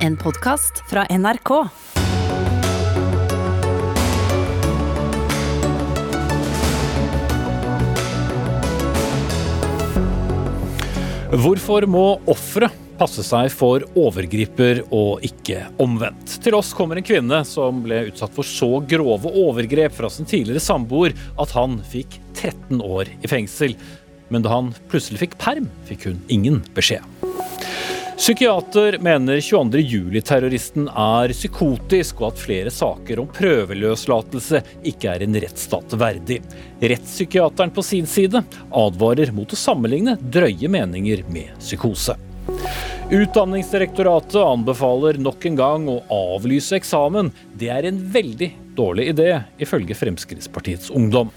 En podkast fra NRK. Hvorfor må ofre passe seg for overgriper og ikke omvendt? Til oss kommer en kvinne som ble utsatt for så grove overgrep fra sin tidligere samboer at han fikk 13 år i fengsel. Men da han plutselig fikk perm, fikk hun ingen beskjed. Psykiater mener 22. juli-terroristen er psykotisk, og at flere saker om prøveløslatelse ikke er en rettsstat verdig. Rettspsykiateren på sin side advarer mot å sammenligne drøye meninger med psykose. Utdanningsdirektoratet anbefaler nok en gang å avlyse eksamen. Det er en veldig dårlig idé, ifølge Fremskrittspartiets Ungdom.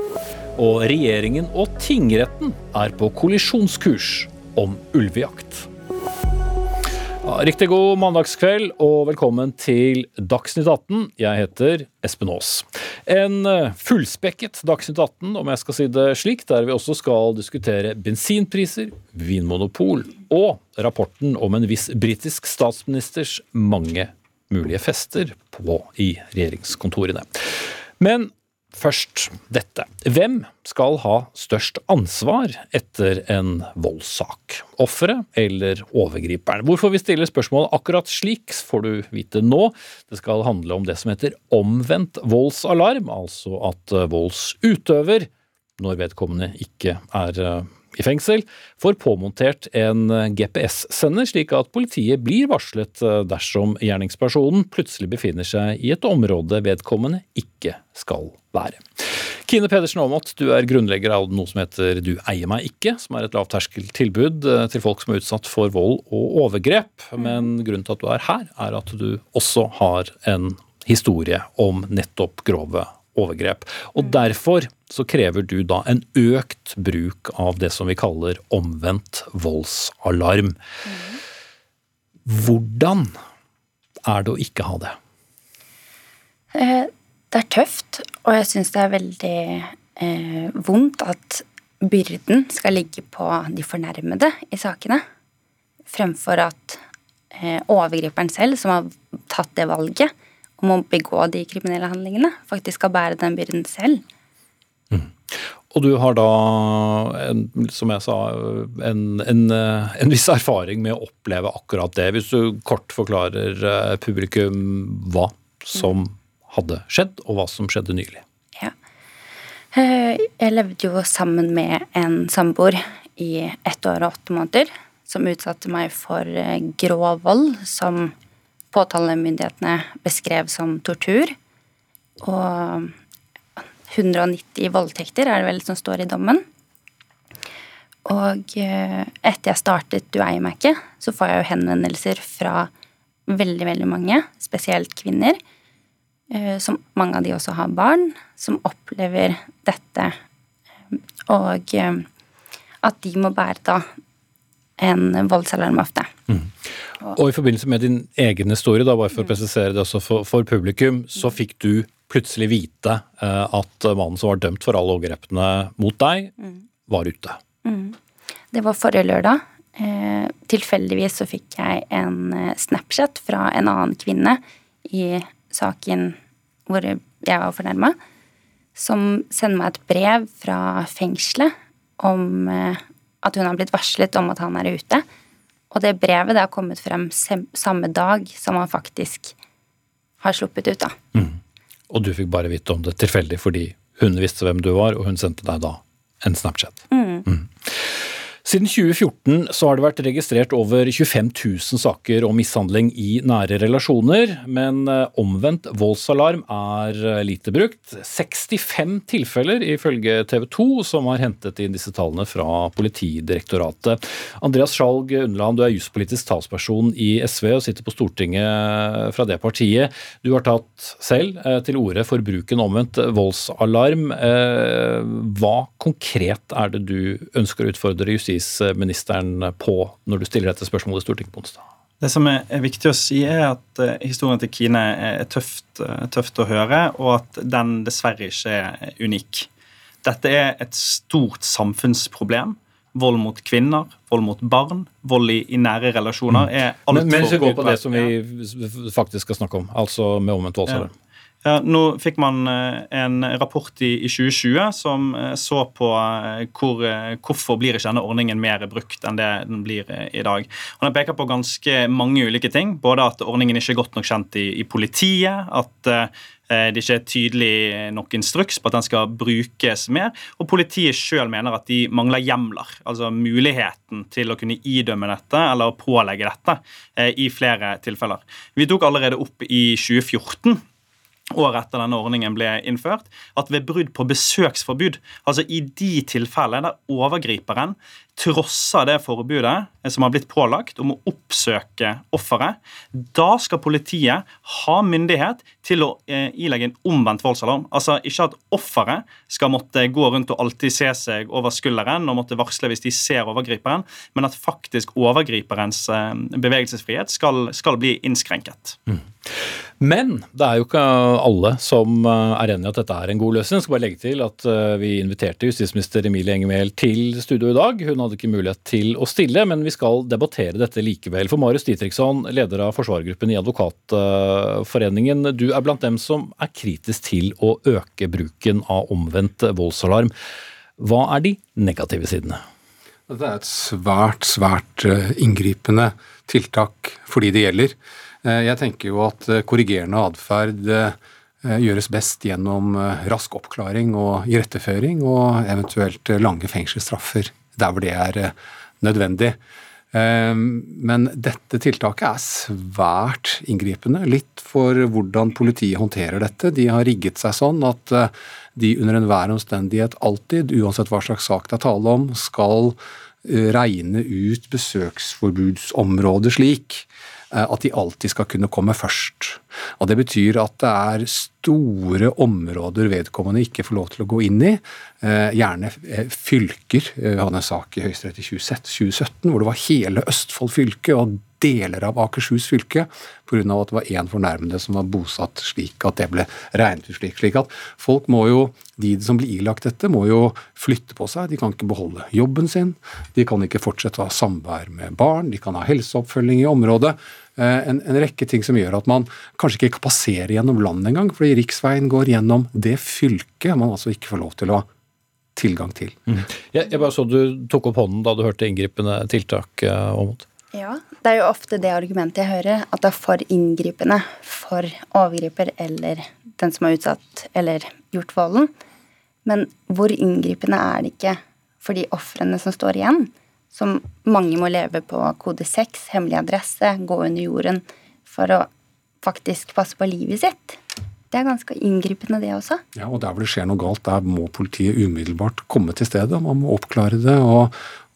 Og regjeringen og tingretten er på kollisjonskurs om ulvejakt. Riktig god mandagskveld og velkommen til Dagsnytt 18. Jeg heter Espen Aas. En eh, fullspekket Dagsnytt 18, om jeg skal si det slik, der vi også skal diskutere bensinpriser, vinmonopol og rapporten om en viss britisk statsministers mange mulige fester på i regjeringskontorene. Men Først dette. Hvem skal ha størst ansvar etter en voldssak? Offeret eller overgriperen? Hvorfor vi stiller spørsmålet akkurat slik, får du vite nå. Det skal handle om det som heter omvendt voldsalarm, altså at voldsutøver, når vedkommende ikke er eh, i fengsel, får påmontert en GPS-sender, slik at politiet blir varslet eh, dersom gjerningspersonen plutselig befinner seg i et område vedkommende ikke skal være. Kine Pedersen Aamodt, du er grunnlegger av noe som heter Du eier meg ikke, som er et lavterskeltilbud eh, til folk som er utsatt for vold og overgrep. Men grunnen til at du er her, er at du også har en historie om nettopp grove overgrep. Og derfor så krever du da en økt bruk av det som vi kaller omvendt voldsalarm. Hvordan er det å ikke ha det? Eh, det er tøft, og jeg syns det er veldig eh, vondt at byrden skal ligge på de fornærmede i sakene, fremfor at eh, overgriperen selv, som har tatt det valget om å begå de kriminelle handlingene, faktisk skal bære den byrden selv. Mm. Og du har da, en, som jeg sa, en, en, en, viss erfaring med å oppleve akkurat det. Hvis du kort forklarer eh, publikum hva som hadde skjedd, og hva som skjedde nylig. Ja. Eh, jeg levde jo sammen med en samboer i ett år og åtte måneder, som utsatte meg for eh, grov vold, som påtalemyndighetene beskrev som tortur. Og 190 voldtekter er det vel som står i dommen. Og eh, etter jeg startet Du eier meg ikke, så får jeg jo henvendelser fra veldig, veldig mange, spesielt kvinner. Eh, som mange av de også har barn, som opplever dette. Og eh, at de må bære da en voldsalarm ofte. Mm. Og i forbindelse med din egen historie, da, bare for å presisere det også for, for publikum, så mm. fikk du plutselig vite at mannen som var dømt for alle overgrepene mot deg, mm. var ute. Mm. Det var forrige lørdag. Eh, tilfeldigvis så fikk jeg en eh, Snapchat fra en annen kvinne i saken hvor jeg var fornærma, som sender meg et brev fra fengselet om eh, at hun har blitt varslet om at han er ute. Og det brevet det har kommet frem samme dag som han faktisk har sluppet ut, da. Mm. Og du fikk bare vite om det tilfeldig fordi hun visste hvem du var, og hun sendte deg da en Snapchat. Mm. Siden 2014 så har det vært registrert over 25 000 saker om mishandling i nære relasjoner, men eh, omvendt voldsalarm er eh, lite brukt. 65 tilfeller ifølge TV 2, som har hentet inn disse tallene fra Politidirektoratet. Andreas Skjalg Unneland, du er juspolitisk talsperson i SV og sitter på Stortinget fra det partiet. Du har tatt selv eh, til orde for bruken omvendt voldsalarm. Hva konkret er det du ønsker å utfordre justisministeren justisministeren på når du stiller dette spørsmålet i Stortinget på onsdag? Det som er, viktig å si, er at uh, historien til Kine er tøft, uh, tøft, å høre, og at den dessverre ikke er unik. Dette er et stort samfunnsproblem vold mot kvinner, vold mot barn, vold i, i nære relasjoner er altfor Men, men vi går på det som vi faktisk skal snakke om, altså med omvendt voldsalarm. Ja, nå fikk man eh, en rapport i, i 2020 som eh, så på eh, hvor, eh, hvorfor blir ikke denne ordningen mer brukt enn det den blir eh, i dag. Og Den peker på ganske mange ulike ting. Både at ordningen ikke er godt nok kjent i, i politiet, at eh, det ikke er tydelig nok instruks på at den skal brukes mer. Og politiet sjøl mener at de mangler hjemler, altså muligheten til å kunne idømme dette eller pålegge dette eh, i flere tilfeller. Vi tok allerede opp i 2014 året etter denne ordningen ble innført, at ved brudd på besøksforbud, altså i de tilfellene der overgriperen trosser det forbudet som har blitt pålagt om å oppsøke offeret, da skal politiet ha myndighet til å eh, ilegge en omvendt voldsalarm. Altså ikke at offeret skal måtte gå rundt og alltid se seg over skulderen og måtte varsle hvis de ser overgriperen, men at faktisk overgriperens eh, bevegelsesfrihet skal, skal bli innskrenket. Men det er jo ikke alle som eh, er enig i at dette er en god løsning. Jeg skal bare legge til at eh, vi inviterte justisminister Emilie Enger Mehl til studio i dag. Hun hadde ikke mulighet til å stille, men vi skal debattere dette likevel. For Marius Ditriksson, leder av forsvarergruppen i Advokatforeningen, du er blant dem som er kritisk til å øke bruken av omvendt voldsalarm. Hva er de negative sidene? Det er et svært, svært eh, inngripende tiltak for de det gjelder. Eh, Jeg tenker jo at eh, korrigerende atferd eh, gjøres best gjennom rask oppklaring og iretteføring, og eventuelt lange fengselsstraffer der hvor det er nødvendig. Men dette tiltaket er svært inngripende, litt for hvordan politiet håndterer dette. De har rigget seg sånn at de under enhver omstendighet alltid, uansett hva slags sak det er tale om, skal regne ut besøksforbudsområdet slik at de alltid skal kunne komme først. Og Det betyr at det er store områder vedkommende ikke får lov til å gå inn i. Eh, Gjerne eh, fylker. Vi hadde en sak i Høyesterett i 2017 hvor det var hele Østfold fylke og deler av Akershus fylke pga. at det var én fornærmede som var bosatt slik at det ble regnet ut slik. slik at folk må jo, De som blir ilagt dette, må jo flytte på seg. De kan ikke beholde jobben sin. De kan ikke fortsette å ha samvær med barn. De kan ha helseoppfølging i området. Eh, En, en rekke ting som gjør at man kanskje ikke kan passere gjennom landet engang, fordi riksveien går gjennom det fylket man altså ikke får lov til å ha tilgang til. Jeg, jeg bare så du tok opp hånden da du hørte inngripende tiltak. eh, Åmot. Ja, det er jo ofte det argumentet jeg hører, at det er for inngripende for overgriper eller den som har utsatt eller gjort volden. Men hvor inngripende er det ikke for de ofrene som står igjen? Som mange må leve på kode 6, hemmelig adresse, gå under jorden for å faktisk passe på livet sitt. Det er ganske inngripende, det også. Ja, og Der hvor det skjer noe galt, der må politiet umiddelbart komme til stedet. Man må oppklare det og,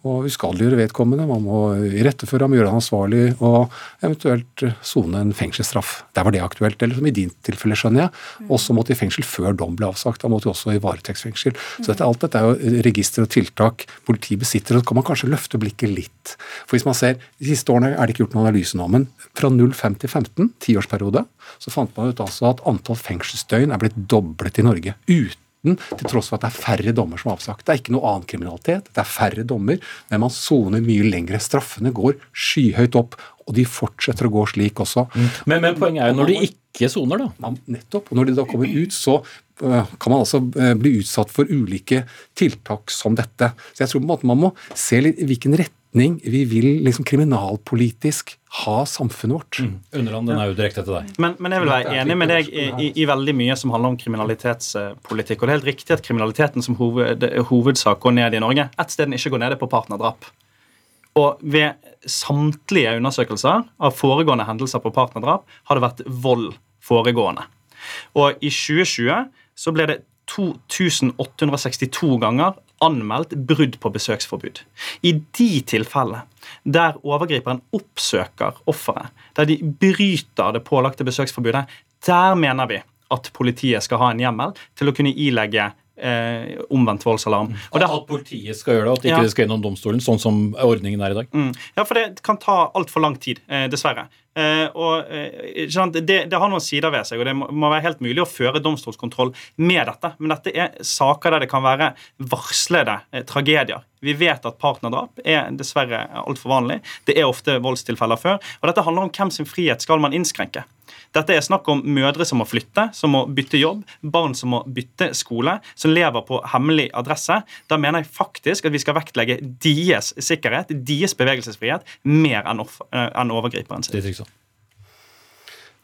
og uskadeliggjøre vedkommende. Man må iretteføre ham, gjøre ham ansvarlig og eventuelt sone en fengselsstraff. Der var det aktuelt. Eller som i din tilfelle, skjønner jeg. Også måtte i fengsel før dom ble avsagt. Da måtte de også i varetektsfengsel. Så dette, alt dette er jo register og tiltak politiet besitter. og Så kan man kanskje løfte blikket litt. For hvis man ser, De siste årene er det ikke gjort noen analyse nå, men fra 05 til 15, tiårsperiode, så fant man ut altså at antall fengselsdøgn er blitt doblet i Norge. uten til tross for at det er færre dommer som er avsagt. Det er ikke noe annen kriminalitet, det er færre dommer, men man soner mye lengre. Straffene går skyhøyt opp, og de fortsetter å gå slik også. Men, men poenget er jo når de ikke soner, da. Man, nettopp. Og når de da kommer ut, så øh, kan man altså øh, bli utsatt for ulike tiltak som dette. Så jeg tror på en måte man må se litt hvilken retning vi vil liksom kriminalpolitisk ha samfunnet vårt. Underland, den er jo direkte til deg. Men, men jeg vil være enig med deg i, i, i veldig mye som handler om kriminalitetspolitikk. Og det er helt riktig at kriminaliteten som hoved, hovedsak går ned i Norge. Et sted den ikke går ned, er på partnerdrap. Og ved samtlige undersøkelser av foregående hendelser på partnerdrap har det vært vold foregående. Og i 2020 så ble det 2862 ganger anmeldt brudd på besøksforbud. I de tilfellene der overgriperen oppsøker offeret, der de bryter det pålagte besøksforbudet, der mener vi at politiet skal ha en hjemmel til å kunne ilegge eh, omvendt voldsalarm. Og det At politiet skal gjøre det, at ikke Ja. det skal gjennom domstolen, sånn som ordningen er i dag. Mm. Ja, for det kan ta altfor lang tid, eh, dessverre. Eh, og eh, det, det har noen sider ved seg, og det må, være helt mulig å føre domstolskontroll med dette. Men dette er saker der det kan være varslede eh, tragedier. Vi vet at partnerdrap er dessverre altfor vanlig. Det er ofte voldstilfeller før. Og dette handler om hvem sin frihet skal man innskrenke. Dette er snakk om mødre som må flytte, som må bytte jobb, barn som må bytte skole, som lever på hemmelig adresse. Da mener jeg faktisk at vi skal vektlegge deres sikkerhet, deres bevegelsesfrihet, mer enn, enn overgriperen sin.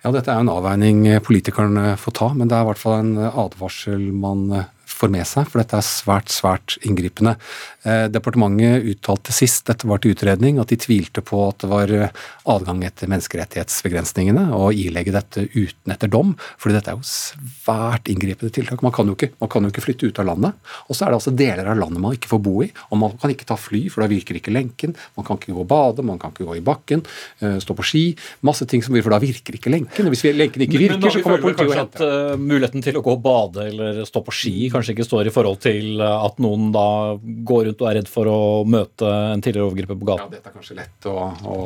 Ja, dette er en avveining politikerne får ta, men det er i hvert fall en advarsel man eh, får med seg, for dette er svært, svært inngripende. Eh, departementet uttalte sist dette var til utredning, at de tvilte på at det var eh, adgang etter menneskerettighetsbegrensningene å ilegge dette uten etter dom, fordi dette er jo svært inngripende tiltak. Man kan jo ikke, man kan jo ikke flytte ut av landet. Og så er det altså deler av landet man ikke får bo i, og man kan ikke ta fly, for da virker ikke lenken. Man kan ikke gå og bade, man kan ikke gå i bakken, eh, stå på ski. Masse ting som virker, for da virker ikke lenken. Og hvis lenken ikke Men da virker, så kommer føler vi politiet og kanskje henter. at uh, muligheten til å gå og bade eller stå på ski kanskje ikke står i forhold til uh, at noen da går rundt og er redd for å møte en tidligere overgriper på Ja, dette er kanskje lett å, å,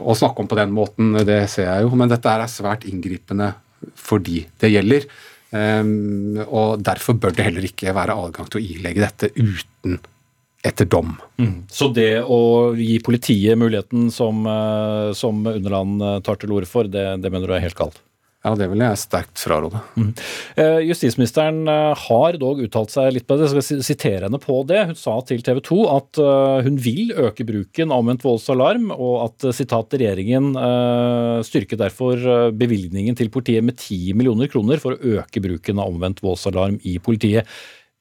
å, snakke om på den måten, det ser jeg jo. Men dette er svært inngripende for de det gjelder. Um, og derfor bør det heller ikke være adgang til å ilegge dette uten etter dom. Mm. Så det å gi politiet muligheten som, uh, som Underland tar til orde for, det, det mener du er helt galt? Ja, det vil jeg sterkt fraråde. Mm. Justisministeren eh, har dog uttalt seg litt på det. Jeg skal sitere henne på det. Hun sa til TV 2 at eh, hun vil øke bruken av omvendt voldsalarm, og at eh, sitat, regjeringen styrker derfor eh, bevilgningen til politiet med 10 millioner kroner for å øke bruken av omvendt voldsalarm i politiet.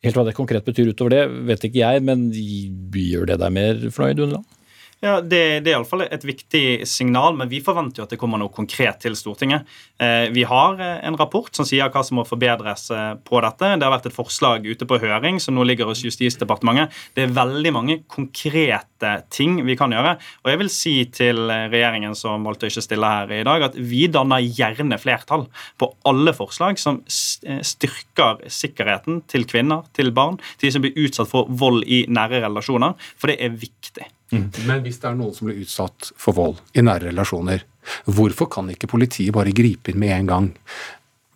Helt hva det konkret betyr utover det, vet ikke jeg, men gjør det deg mer fornøyd, Underland? Ja, Det, det er iallfall et viktig signal, men vi forventer jo at det kommer noe konkret til Stortinget. Eh, vi har eh, en rapport som sier hva som må forbedres eh, på dette. Det har vært et forslag ute på høring som nå ligger hos Justisdepartementet. Det er veldig mange konkrete ting vi kan gjøre. Og jeg vil si til regjeringen som valgte å ikke stille her i dag, at vi danner gjerne flertall på alle forslag som styrker sikkerheten til kvinner, til barn, til de som blir utsatt for vold i nære relasjoner, for det er viktig. Men hvis det er noen som blir utsatt for vold i nære relasjoner, hvorfor kan ikke politiet bare gripe inn med en gang?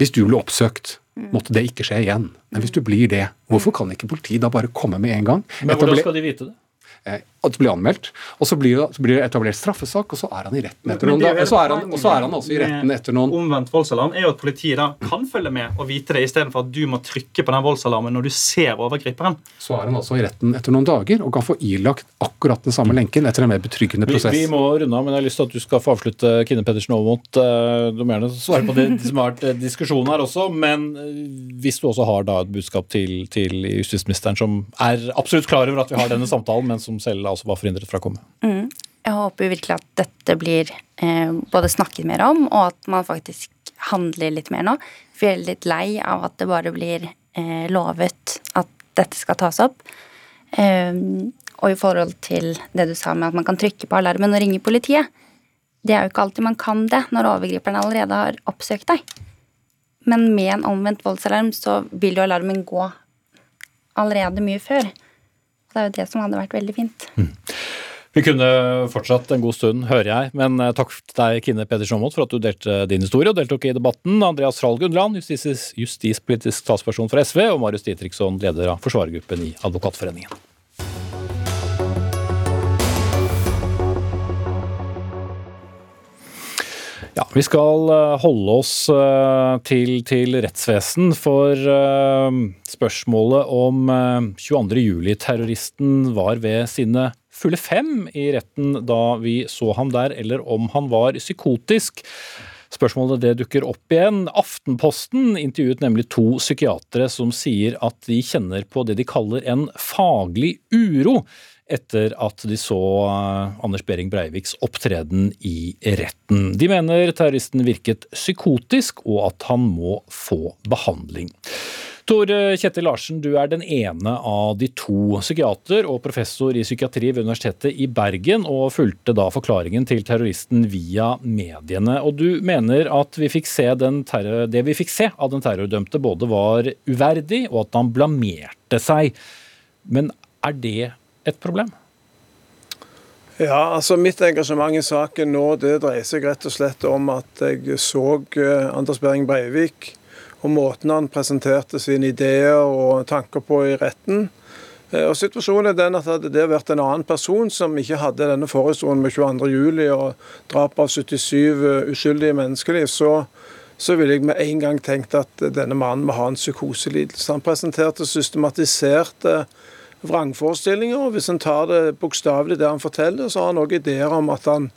Hvis du ble oppsøkt, måtte det ikke skje igjen. Men hvis du blir det, hvorfor kan ikke politiet da bare komme med en gang? Men hvordan skal de vite det? At det blir anmeldt, og så blir, det, så blir det etablert straffesak, og så er han i retten etter noen er dager. Og så er han, også og så er han også i retten etter noen Omvendt voldsalarm er jo at politiet da kan følge med og vite det, istedenfor at du må trykke på den voldsalarmen når du ser overgriperen. Så er han altså i retten etter noen dager og kan få ilagt akkurat den samme lenken etter en mer betryggende prosess. vi må runde av, men jeg har lyst til at du skal få avslutte Kine Pedersen Aamodt. Eh, Du må gjerne svare på det som har vært eh, diskusjonen her også, men eh, hvis du også har da et budskap til, til justisministeren, som er absolutt klar over at vi har denne samtalen, men som selv altså var forhindret fra å komme. Jeg håper virkelig at dette blir eh, både snakket mer om, og at man faktisk handler litt mer nå. For jeg er litt lei av at det bare blir eh, lovet at dette skal tas opp. Eh, og i forhold til det du sa med at man kan trykke på alarmen og ringe politiet. Det er jo ikke alltid man kan det når overgriperen allerede har oppsøkt deg. Men med en omvendt voldsalarm så vil jo alarmen gå allerede mye før. Det er jo det som hadde vært veldig fint. Vi kunne fortsatt en god stund, hører jeg, men eh, takk til deg, Kine Pedersen Aamodt, for at du delte din historie og deltok i debatten. Andreas Rahl Gundland, justis, justispolitisk talsperson for SV, og Marius Ditriksson, leder av forsvarergruppen i Advokatforeningen. Ja, Vi skal eh, holde oss eh, til, til rettsvesen, for eh, spørsmålet om eh, 22.07-terroristen var ved sine fulle fem i retten da vi så ham der, eller om han var psykotisk. Spørsmålet det dukker opp igjen. Aftenposten intervjuet nemlig to psykiatere som sier at de kjenner på det de kaller en faglig uro etter at de så eh, Anders Behring Breiviks opptreden i retten. De mener terroristen virket psykotisk, og at han må få behandling. Tor Kjetil Larsen, du er den ene av de to psykiater og professor i psykiatri ved Universitetet i Bergen, og fulgte da forklaringen til terroristen via mediene. Og du mener at vi terror, det vi fikk se av den terrordømte både var uverdig, og at han blamerte seg. Men er det et problem? Ja, altså Mitt engasjement i saken nå det dreier seg rett og slett om at jeg så eh, Anders Behring Breivik og måten han presenterte sine ideer og tanker på i retten. Eh, og Situasjonen er den at Hadde det vært en annen person som ikke hadde denne forhistorien med 22.07. og drap av 77 eh, uskyldige menneskeliv, så, så ville jeg med en gang tenkt at denne mannen må ha en psykoselidelse. Han presenterte systematiserte vrangforestillinger. og Hvis en tar det bokstavelig det han forteller, så har han òg ideer om at han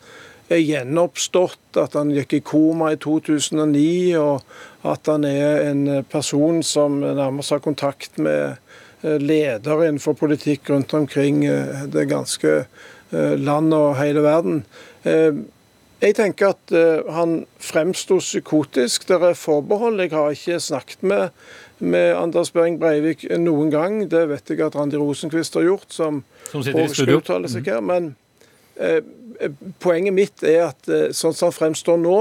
er gjenoppstått, at han gikk i koma i 2009, og at han er en person som nærmest har kontakt med eh, ledere innenfor politikk rundt omkring eh, det ganske eh, land og hele verden. Jeg tenker at han fremsto psykotisk. Det er forbehold. Jeg har ikke snakket med med Anders Behring Breivik noen gang. Det vet jeg at Randi Rosenquist har gjort, som, som i studio. Seg her. Men eh, poenget mitt er at eh, sånn som han fremstår nå,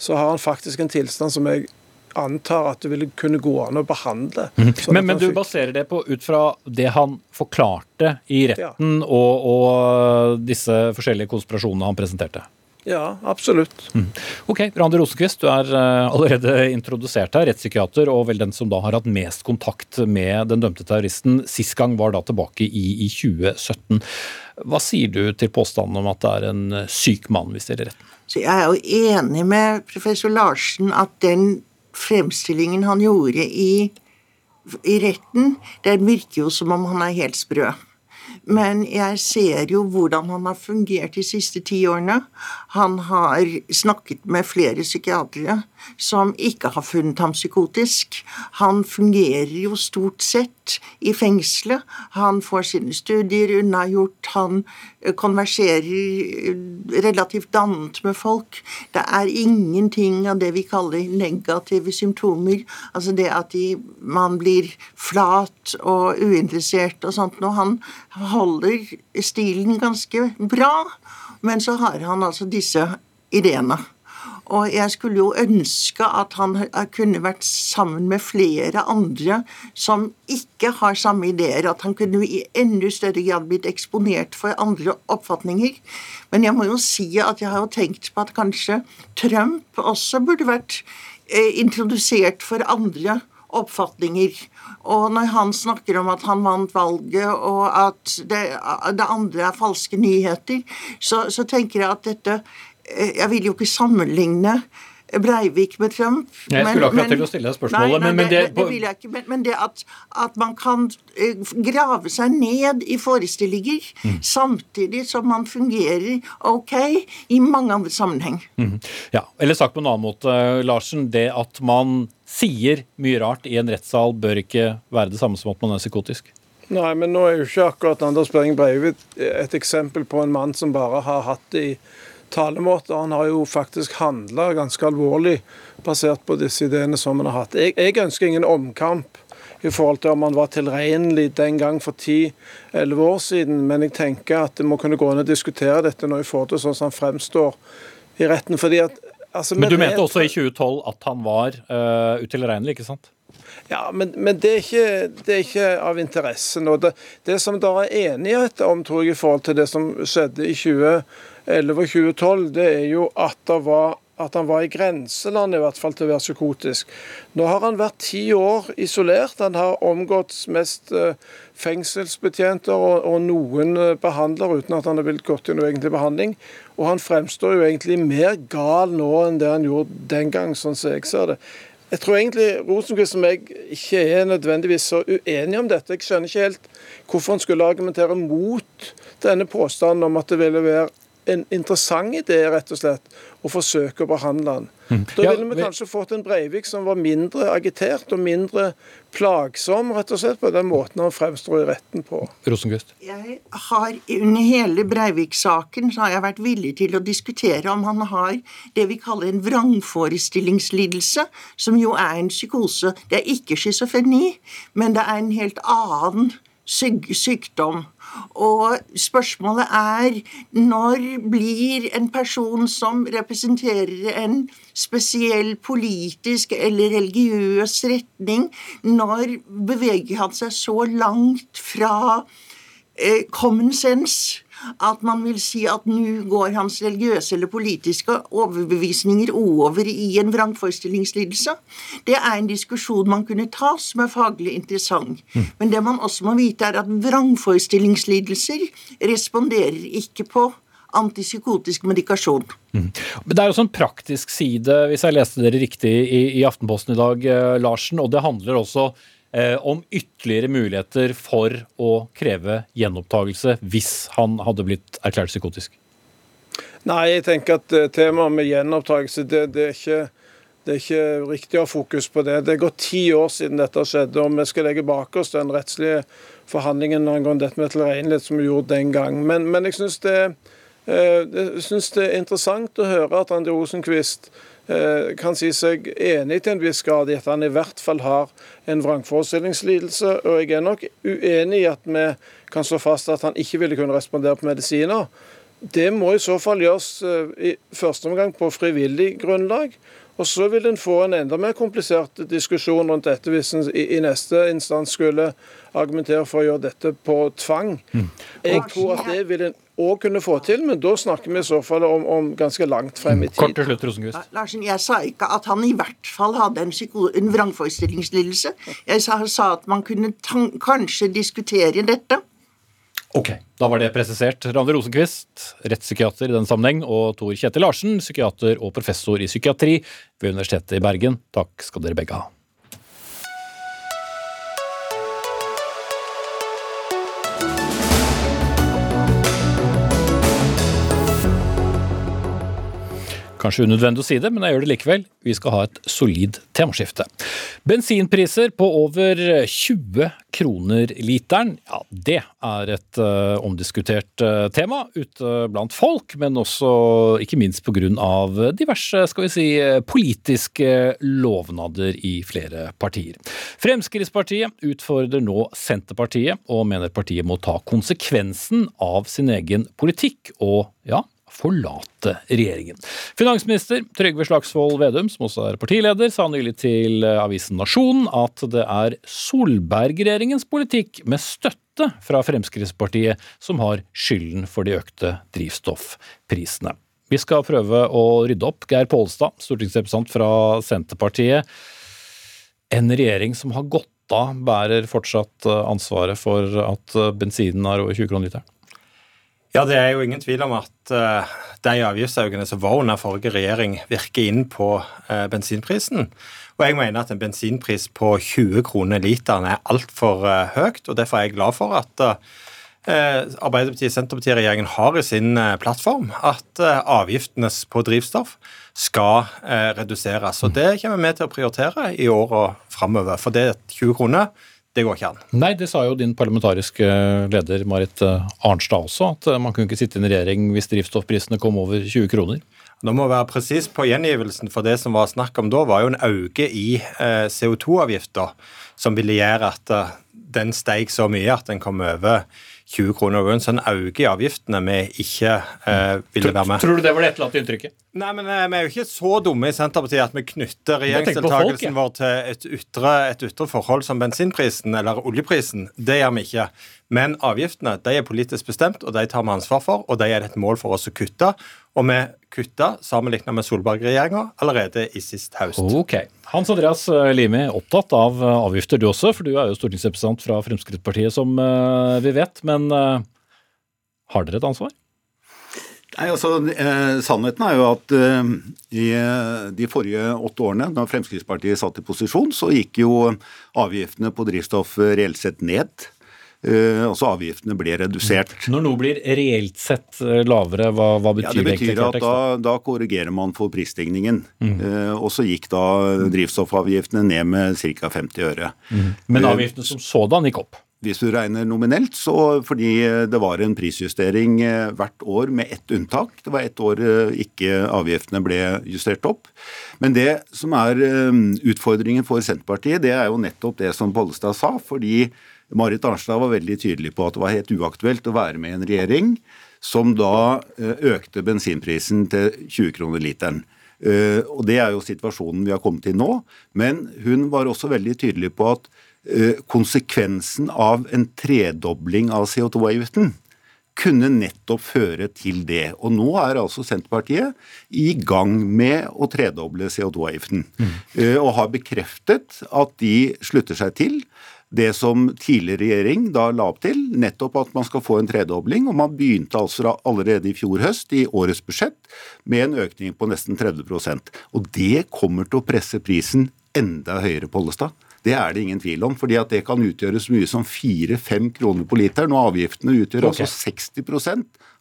så har han faktisk en tilstand som jeg antar at det ville kunne gå an å behandle. Mm. Men, men du baserer det på ut fra det han forklarte i retten ja. og, og disse forskjellige konspirasjonene han presenterte? Ja, absolutt. Mm. Ok, Randi Rosenquist, du er uh, allerede introdusert her, rettspsykiater, og vel den som da har hatt mest kontakt med den dømte terroristen. Sist gang var da tilbake i, i 2017. Hva sier du til påstanden om at det er en uh, syk mann vi stiller retten? Så jeg er jo enig med professor Larsen at den fremstillingen han gjorde i, i retten, den virker jo som om han er helt sprø. Men jeg ser jo hvordan han har fungert de siste ti årene. Han har snakket med flere psykiatere som ikke har funnet ham psykotisk. Han fungerer jo stort sett i fengselet. Han får sine studier unnagjort. Han eh, konverserer eh, relativt dannet med folk. Det er ingenting av det vi kaller negative symptomer. Altså det at de, man blir flat og uinteressert og sånt noe. Han holder stilen ganske bra, men så har han altså disse ideene. Og jeg skulle jo ønske at han kunne vært sammen med flere andre som ikke har samme ideer. At han kunne i enda større grad blitt eksponert for andre oppfatninger. Men jeg må jo si at jeg har jo tenkt på at kanskje Trump også burde vært eh, introdusert for andre oppfatninger. Og når han snakker om at han vant valget, og at det, det andre er falske nyheter, så, så tenker jeg at dette jeg vil jo ikke sammenligne Breivik med Trump. Jeg skulle akkurat til å stille deg spørsmålet. Nei, nei, men, men, det, det, vil jeg ikke. Men, men det at, at, man kan eh, grave seg ned i forestillinger mm. samtidig som man fungerer ok i mange andre sammenheng. Mm. Ja, Eller sagt på en annen måte, Larsen. Det at man sier mye rart i en rettssal, bør ikke være det samme som at man er psykotisk? Nei, men nå er jo ikke akkurat Anders Behring Breivik et eksempel på en mann som bare har hatt det i talemåter. Han har jo faktisk handla ganske alvorlig basert på disse ideene som han har hatt. Jeg, jeg ønsker ingen omkamp i forhold til om han var tilregnelig den gang for 10-11 år siden, men jeg tenker at det må kunne gå an å diskutere dette nå i forhold til sånn som han fremstår i retten. fordi at altså, Men du mente også i 2012 at han var uh, utilregnelig, ikke sant? Ja, men, men det, er ikke, det, er ikke, av interesse nå. Det, det som det er enighet om, tror jeg, i forhold til det som skjedde i 2011 og 2012, det er jo at, var, at han var i grenseland i hvert fall til å være psykotisk. Nå har han vært ti år isolert. Han har omgått mest eh, fengselsbetjenter og, og noen eh, behandlere uten at han har blitt gått i noe egentlig behandling. Og han fremstår jo egentlig mer gal nå enn det han gjorde den gang, sånn som jeg ser det. Jeg tror egentlig Rosenquist og jeg ikke er nødvendigvis så uenige om dette. Jeg skjønner ikke helt hvorfor han skulle argumentere mot denne påstanden om at det ville være en interessant idé, rett og slett, å forsøke å behandle den. Mm. Da ville ja, vi- kanskje fått en Breivik som var mindre agitert og mindre plagsom, rett og slett, på den måten han fremstår i retten på. Rosenqvist? Jeg har Under hele Breivik-saken så har jeg vært villig til å diskutere om han har det vi kaller en vrangforestillingslidelse, som jo er en psykose. Det er ikke schizofreni, men det er en helt annen syk sykdom. Og spørsmålet er når blir en person som representerer en spesiell politisk eller religiøs retning, når beveger han seg så langt fra eh, common sense at man vil si at nå går hans religiøse eller politiske overbevisninger over i en vrangforestillingslidelse. Det er en diskusjon man kunne ta som er faglig interessant. Men det man også må vite, er at vrangforestillingslidelser responderer ikke på antipsykotisk medikasjon. Men Det er også en praktisk side, hvis jeg leste dere riktig i, i Aftenposten i dag, eh, Larsen, og det handler også om ytterligere muligheter for å kreve gjenopptakelse hvis han hadde blitt erklært psykotisk. Nei, jeg tenker at eh, temaet med gjenopptakelse, det, det, er ikke, det er ikke riktig å ha fokus på det. Det er gått ti år siden dette skjedde, og vi skal legge bak oss den rettslige forhandlingen angående dette med tilregnelighet som vi gjorde den gang. Men, men jeg syns det, eh, det er interessant å høre at Randi Rosenquist eh, kan si seg enig til en viss grad i at han i hvert fall har en vrangforestillingslidelse. Og jeg er nok uenig i at vi kan slå fast at han ikke ville kunne respondere på medisiner. Det må i så fall gjøres eh, i første omgang på frivillig grunnlag. Og så vil en få en enda mer komplisert diskusjon rundt dette hvis en i, i neste instans skulle argumentere for å gjøre dette på tvang. Jeg tror at det vil en òg kunne få til, men da snakker vi i så fall om, om ganske langt frem i tid. Kort til slutt, Rosenqvist. Larsen, jeg sa ikke at han i hvert fall hadde en, en vrangforestillingslidelse. Jeg sa, sa at man kunne tan kanskje diskutere dette. Ok, da var det presisert. Randi Rosenqvist, rettspsykiater i den sammenheng, og Tor Kjetil Larsen, psykiater og professor i psykiatri ved Universitetet i Bergen. Takk skal dere begge ha. Kanskje unødvendig å si det, men jeg gjør det likevel. Vi skal ha et solid temaskifte. Bensinpriser på over 20 kroner literen, ja, det er et uh, omdiskutert uh, tema ute blant folk, men også ikke minst pga. diverse, skal vi si, politiske lovnader i flere partier. Fremskrittspartiet utfordrer nå Senterpartiet, og mener partiet må ta konsekvensen av sin egen politikk, og ja, forlate regjeringen. Finansminister Trygve Slagsvold Vedum, som også er partileder, sa nylig til avisen Nasjonen at det er Solberg-regjeringens politikk med støtte fra Fremskrittspartiet som har skylden for de økte drivstoffprisene. Vi skal prøve å rydde opp. Geir Pålstad, stortingsrepresentant fra Senterpartiet. En regjering som har gått av, bærer fortsatt ansvaret for at bensinen er over 20 kroner literen? Ja, Det er jo ingen tvil om at uh, de avgiftsøkningene som var under forrige regjering, virker inn på uh, bensinprisen. Og jeg mener at en bensinpris på 20 kroner literen er altfor uh, høyt. og Derfor er jeg glad for at Arbeiderparti-Senterparti-regjeringen har i sin plattform at avgiftene på drivstoff skal reduseres. Og Det kommer vi til å prioritere i åra framover. For det er 20 kroner det går ikke an. Nei, det sa jo din parlamentariske leder Marit Arnstad også, at man kunne ikke sitte i en regjering hvis drivstoffprisene kom over 20 kroner. Nå må være presis på gjengivelsen, for det som var snakk om da, var jo en øke i eh, CO2-avgifta, som ville gjøre at eh, den steg så mye at den kom over 20 kroner. Det så en sånn øke i avgiftene vi ikke eh, ville være med. Tror du det var det etterlatte inntrykket? Nei, men eh, Vi er jo ikke så dumme i Senterpartiet at vi knytter regjeringsdeltakelsen vår til et ytre, et ytre forhold som bensinprisen eller oljeprisen. Det gjør vi ikke. Men avgiftene de er politisk bestemt, og de tar vi ansvar for. Og de er det et mål for oss å kutte. Og vi kutta sammenlignet med Solberg-regjeringa allerede i sist høst. Ok. Hans Andreas Limi, opptatt av avgifter du også, for du er jo stortingsrepresentant fra Fremskrittspartiet, som eh, vi vet. Men eh, har dere et ansvar? Nei, altså, eh, Sannheten er jo at eh, i eh, de forrige åtte årene, da Fremskrittspartiet satt i posisjon, så gikk jo avgiftene på drivstoff reelt sett ned. Eh, altså avgiftene ble redusert. Når noe blir reelt sett eh, lavere, hva, hva betyr Ja, det det? betyr egentlig at da, da korrigerer man for prisstigningen. Mm. Eh, og så gikk da drivstoffavgiftene ned med ca. 50 øre. Men avgiftene som sådan gikk opp. Hvis du regner nominelt, så fordi det var en prisjustering hvert år med ett unntak. Det var ett år ikke avgiftene ble justert opp. Men det som er utfordringen for Senterpartiet, det er jo nettopp det som Pollestad sa. fordi Marit Arnstad var veldig tydelig på at det var helt uaktuelt å være med i en regjering som da økte bensinprisen til 20 kroner literen. Og Det er jo situasjonen vi har kommet til nå. Men hun var også veldig tydelig på at konsekvensen av en tredobling av CO2-avgiften kunne nettopp føre til det. Og nå er altså Senterpartiet i gang med å tredoble CO2-avgiften. Mm. Og har bekreftet at de slutter seg til det som tidligere regjering da la opp til, nettopp at man skal få en tredobling. Og man begynte altså allerede i fjor høst, i årets budsjett, med en økning på nesten 30% Og det kommer til å presse prisen enda høyere, Pollestad. Det er det ingen tvil om, fordi at det kan utgjøre så mye som 4-5 kroner på literen. Og avgiftene utgjør okay. altså 60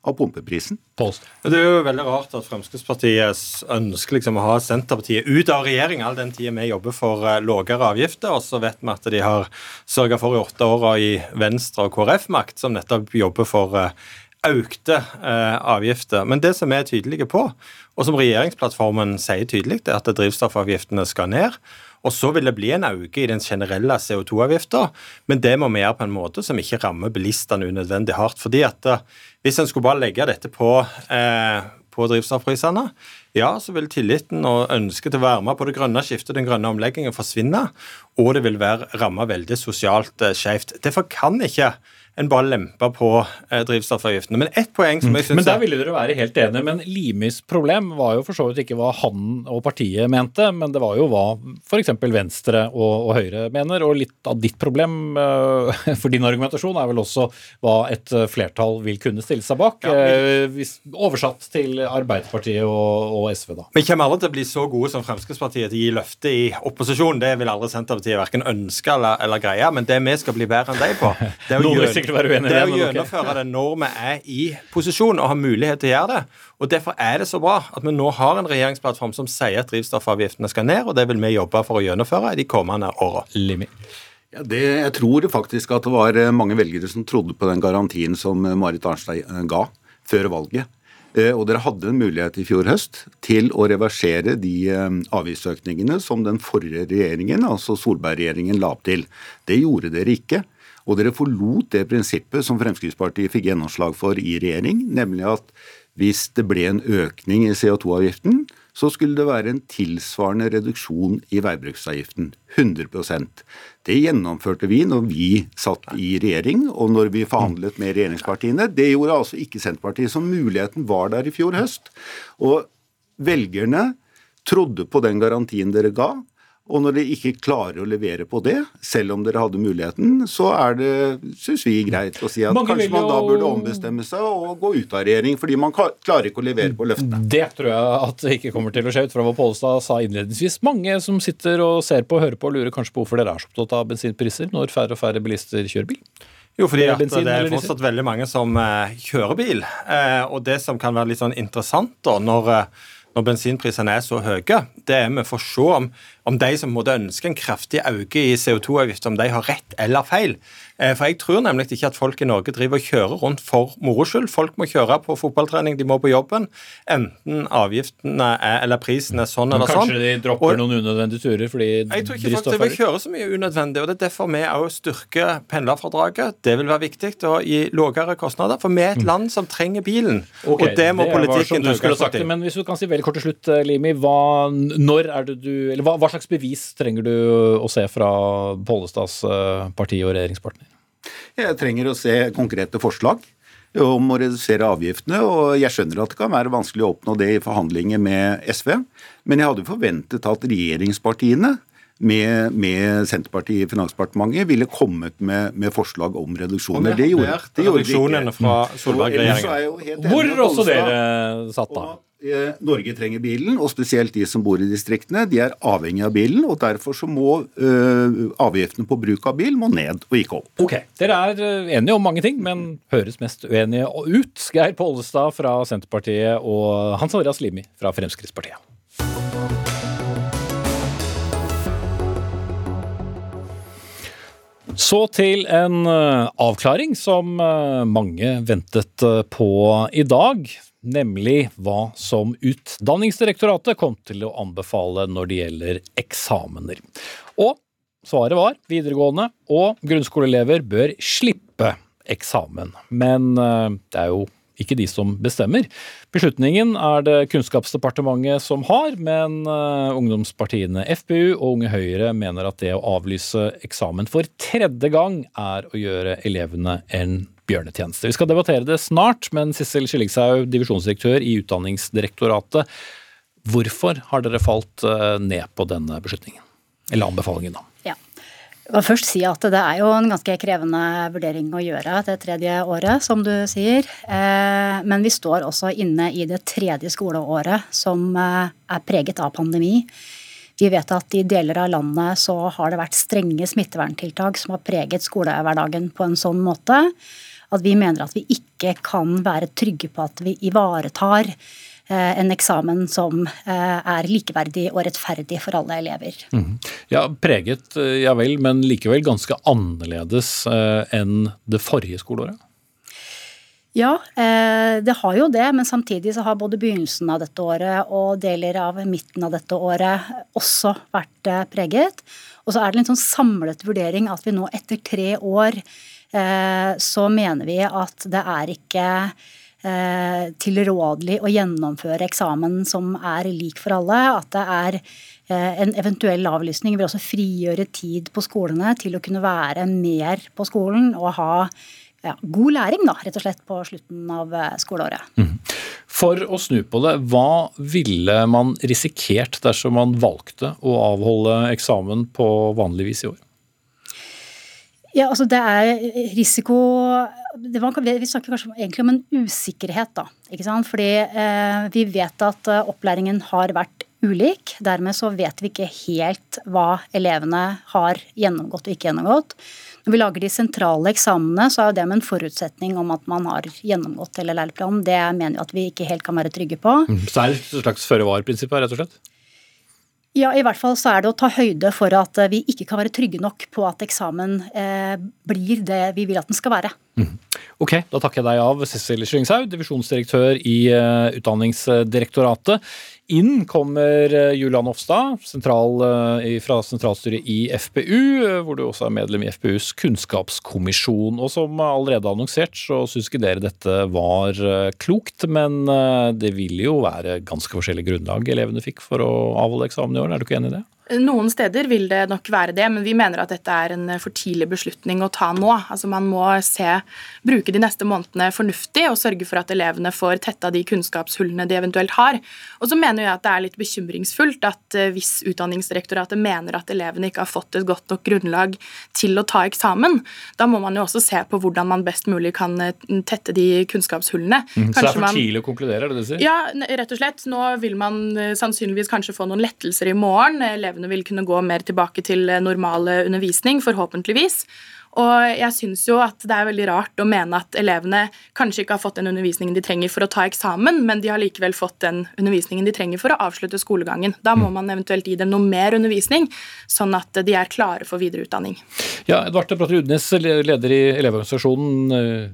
av pumpeprisen. Post. Det er jo veldig rart at Fremskrittspartiet ønsker liksom å ha Senterpartiet ut av regjering all den tida vi jobber for uh, lavere avgifter. Og så vet vi at de har sørga for i åtte år i Venstre og KrF-makt, som nettopp jobber for uh, økte uh, avgifter. Men det som vi er tydelige på, og som regjeringsplattformen sier tydelig, er at drivstoffavgiftene skal ned. Og så vil det bli en økning i den generelle CO2-avgifta, men det må vi gjøre på en måte som ikke rammer bilistene unødvendig hardt. fordi at eh, Hvis en skulle bare legge dette på, eh, på drivstoffprisene, ja, så vil tilliten og ønsket til å være med på det grønne skiftet, den grønne omleggingen, forsvinne, og det vil være ramma veldig sosialt eh, skjevt. Derfor kan ikke en bare lempa på eh, drivstoffavgiftene. Men ett poeng som jeg synes Men der ville dere være helt enige. Men Limis problem var jo for så vidt ikke hva han og partiet mente, men det var jo hva f.eks. Venstre og, og, Høyre mener. Og litt av ditt problem eh, for din argumentasjon er vel også hva et eh, flertall vil kunne stille seg bak. Ja, uh, hvis, oversatt til Arbeiderpartiet og, og, SV, da. Vi kommer aldri til å bli så gode som Fremskrittspartiet til å gi løfte i opposisjon. Det vil aldri Senterpartiet verken ønske eller, eller greie. Men det vi skal bli bedre enn de på, det er å gjøre sikkert være uenig i det. Det å gjennomføre det når vi er i posisjon og har mulighet til å gjøre det. Og Derfor er det så bra at vi nå har en regjeringsplattform som sier at drivstoffavgiftene skal ned, og det vil vi jobbe for å gjennomføre i de kommende åra. Ja, jeg tror faktisk at det var eh, mange velgere som trodde på den garantien som eh, Marit Arnstad eh, ga før valget. Og dere hadde en mulighet i fjor høst til å reversere de avgiftsøkningene som den forrige regjeringen, altså Solberg-regjeringen, la opp til. Det gjorde dere ikke. Og dere forlot det prinsippet som Fremskrittspartiet fikk gjennomslag for i regjering, nemlig at hvis det ble en økning i CO2-avgiften, så skulle det være en tilsvarende reduksjon i veibruksavgiften. 100% Det gjennomførte vi når vi satt i regjering, og når vi forhandlet med regjeringspartiene. Det gjorde altså ikke Senterpartiet, så muligheten var der i fjor høst. Og velgerne trodde på den garantien dere ga, og når dere ikke klarer å levere på det, selv om dere hadde muligheten, så er det, syns vi, greit å si at Mange kanskje man da burde ombestemme seg og gå ut av regjering, fordi man klarer ikke å levere på løftene. Det tror jeg at det ikke kommer til å skje, ut fra hva Pollestad sa innledningsvis. Mange som sitter og ser på og hører på og lurer kanskje på hvorfor dere er så opptatt av bensinpriser når færre og færre bilister kjører bil? Jo, fordi det er, det er fortsatt veldig mange som uh, kjører bil. Uh, og det som kan være litt sånn interessant da, når uh, når bensinprisene er så høye, det er vi for å se om, om de som måtte ønske en kraftig økning i CO2-avgift, om de har rett eller feil. Eh, for jeg tror nemlig ikke at folk i Norge driver og kjører rundt for moro skyld. Folk må kjøre på fotballtrening, de må på jobben. Enten avgiftene er, eller prisen er sånn eller sånn. Kanskje de dropper og, noen unødvendige turer fordi Jeg tror ikke folk driver og kjører så mye unødvendig, og det er derfor vi òg styrker pendlerfradraget. Det vil være viktig å gi lavere kostnader, for vi er et mm. land som trenger bilen. Okay, og det må det politikken ta utgangspunkt i. Men hvis du kan si veldig kort til slutt, eh, Limi, hva, når er det du, eller hva, hva slags bevis trenger du å se fra Pollestads eh, parti og regjeringspartner? Jeg trenger å se konkrete forslag om å redusere avgiftene, og jeg skjønner at det kan være vanskelig å oppnå det i forhandlinger med SV, men jeg hadde forventet at regjeringspartiene med, med, Senterpartiet i Finansdepartementet ville kommet med, med forslag om reduksjoner. Det gjorde, det gjorde de ikke. fra Solberg-regjeringen. Hvor også dere satt, da. Eh, Norge trenger bilen, og spesielt de som bor i distriktene. De er avhengig av bilen, og derfor så må eh, avgiftene på bruk av bil må ned og ikke opp. Ok, Dere er eh, enige om mange ting, men høres mest uenige ut. Geir Pollestad fra Senterpartiet og Hans Arias Limi fra Fremskrittspartiet. Så til en avklaring som mange ventet på i dag. Nemlig hva som Utdanningsdirektoratet kom til å anbefale når det gjelder eksamener. Og svaret var videregående og grunnskoleelever bør slippe eksamen. Men det er jo ikke de som bestemmer. Beslutningen er det Kunnskapsdepartementet som har, men uh, ungdomspartiene FPU og Unge Høyre mener at det å avlyse eksamen for tredje gang er å gjøre elevene en bjørnetjeneste. Vi skal debattere det snart, men Sissel Skillingshaug, divisjonsdirektør i Utdanningsdirektoratet. Hvorfor har dere falt uh, ned på denne beslutningen? Eller anbefalingen, da? Jeg vil først si at det er jo en ganske krevende vurdering å gjøre det tredje året, som du sier. Eh, men vi står også inne i det tredje skoleåret som eh, er preget av pandemi. Vi vet at i deler av landet så har det vært strenge smitteverntiltak som har preget skolehverdagen på en sånn måte at vi mener at vi ikke kan være trygge på at vi ivaretar Eh, en eksamen som eh, er likeverdig og rettferdig for alle elever. Mm. Ja, Preget, eh, ja vel, men likevel ganske annerledes enn det forrige skoleåret? Ja, det har jo det, men samtidig så har både begynnelsen av dette året og deler av midten av dette året også vært preget. Og så er det en sånn samlet vurdering at vi nå etter tre år så mener vi at det er ikke eh, tilrådelig å gjennomføre eksamen som er lik for alle. At det er eh, en eventuell avlysning vil også frigjøre tid på skolene til å kunne være mer på skolen og ha ja, god læring, da, rett og slett, på slutten av eh, skoleåret. Mm. For å snu på det, hva ville man risikert dersom man valgte å avholde eksamen på vanlig vis i år? Ja, altså det er risiko var, Vi snakker kanskje egentlig om en usikkerhet, da. ikke sant? Fordi eh, vi vet at eh, opplæringen har vært ulik. Dermed så vet vi ikke helt hva elevene har gjennomgått og ikke gjennomgått. Når vi lager de sentrale eksamene, så er det med en forutsetning om at man har gjennomgått hele læreplanen. Det mener vi at vi ikke helt kan være trygge på. Mm, så er det et slags føre-var-prinsipp her, rett og slett? Ja, i hvert fall så er det å ta høyde for at eh, vi ikke kan være trygge nok på at eksamen eh, blir det vi vil at den skal være. Mm. Ok, da takker jeg deg av, Cecil Slyngshaug, divisjonsdirektør i uh, Utdanningsdirektoratet. Inn kommer uh, Julian Hofstad sentral, uh, fra sentralstyret i FPU, hvor du også er medlem i FPUs kunnskapskommisjon. Og som allerede annonsert, så syns ikke dere dette var klokt, men det vil jo være ganske forskjellig grunnlag elevene fikk for å avholde eksamen i år, er du ikke enig i det? Noen steder vil det nok være det, men vi mener at dette er en for tidlig beslutning å ta nå. Altså Man må se, bruke de neste månedene fornuftig og sørge for at elevene får tetta de kunnskapshullene de eventuelt har. Og så mener jeg at det er litt bekymringsfullt at eh, hvis Utdanningsdirektoratet mener at elevene ikke har fått et godt nok grunnlag til å ta eksamen, da må man jo også se på hvordan man best mulig kan eh, tette de kunnskapshullene. Mm, så det er for tidlig å konkludere, er det det du sier? Ja, rett og slett. Nå vil man eh, sannsynligvis kanskje få noen lettelser i morgen. Elevene elevene vil kunne gå mer tilbake til normal undervisning, forhåpentligvis. Og jeg syns jo at det er veldig rart å mene at elevene kanskje ikke har fått den undervisningen de trenger for å ta eksamen, men de har likevel fått den undervisningen de trenger for å avslutte skolegangen. Da må mm. man eventuelt gi dem noe mer undervisning, sånn at de er klare for videreutdanning. Ja, Edvard Bratter Udnes, leder i Elevorganisasjonen.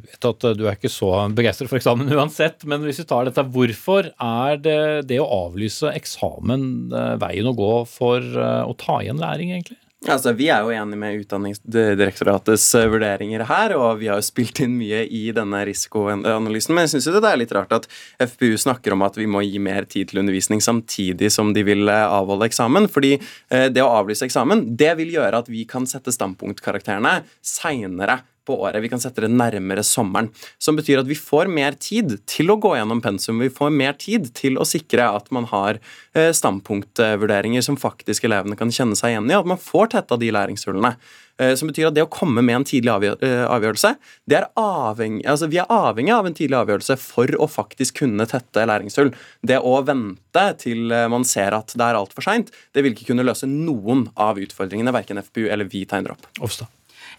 Vet at du er ikke så begeistret for eksamen uansett, men hvis vi tar dette, hvorfor er det det å avlyse eksamen eh, veien å gå for eh, å ta igjen læring, egentlig? Altså, Vi er jo enig med Utdanningsdirektoratets eh, vurderinger her, og vi har jo spilt inn mye i denne risikoanalysen. Men jeg syns det er litt rart at FPU snakker om at vi må gi mer tid til undervisning samtidig som de vil eh, avholde eksamen. fordi eh, det å avlyse eksamen det vil gjøre at vi kan sette standpunktkarakterene seinere på året. Vi kan sette det nærmere sommeren. Som betyr at vi får mer tid til å gå gjennom pensum. Vi får mer tid til å sikre at man har eh, standpunktvurderinger som faktisk elevene kan kjenne seg igjen i, at man får tetta de læringshullene. Eh, som betyr at det å komme med en tidlig eh, avgjørelse det er avhengig, altså Vi er avhengig av en tidlig avgjørelse for å faktisk kunne tette læringshull. Det å vente til man ser at det er altfor seint, det vil ikke kunne løse noen av utfordringene verken FPU eller vi tegner opp. Ofstad.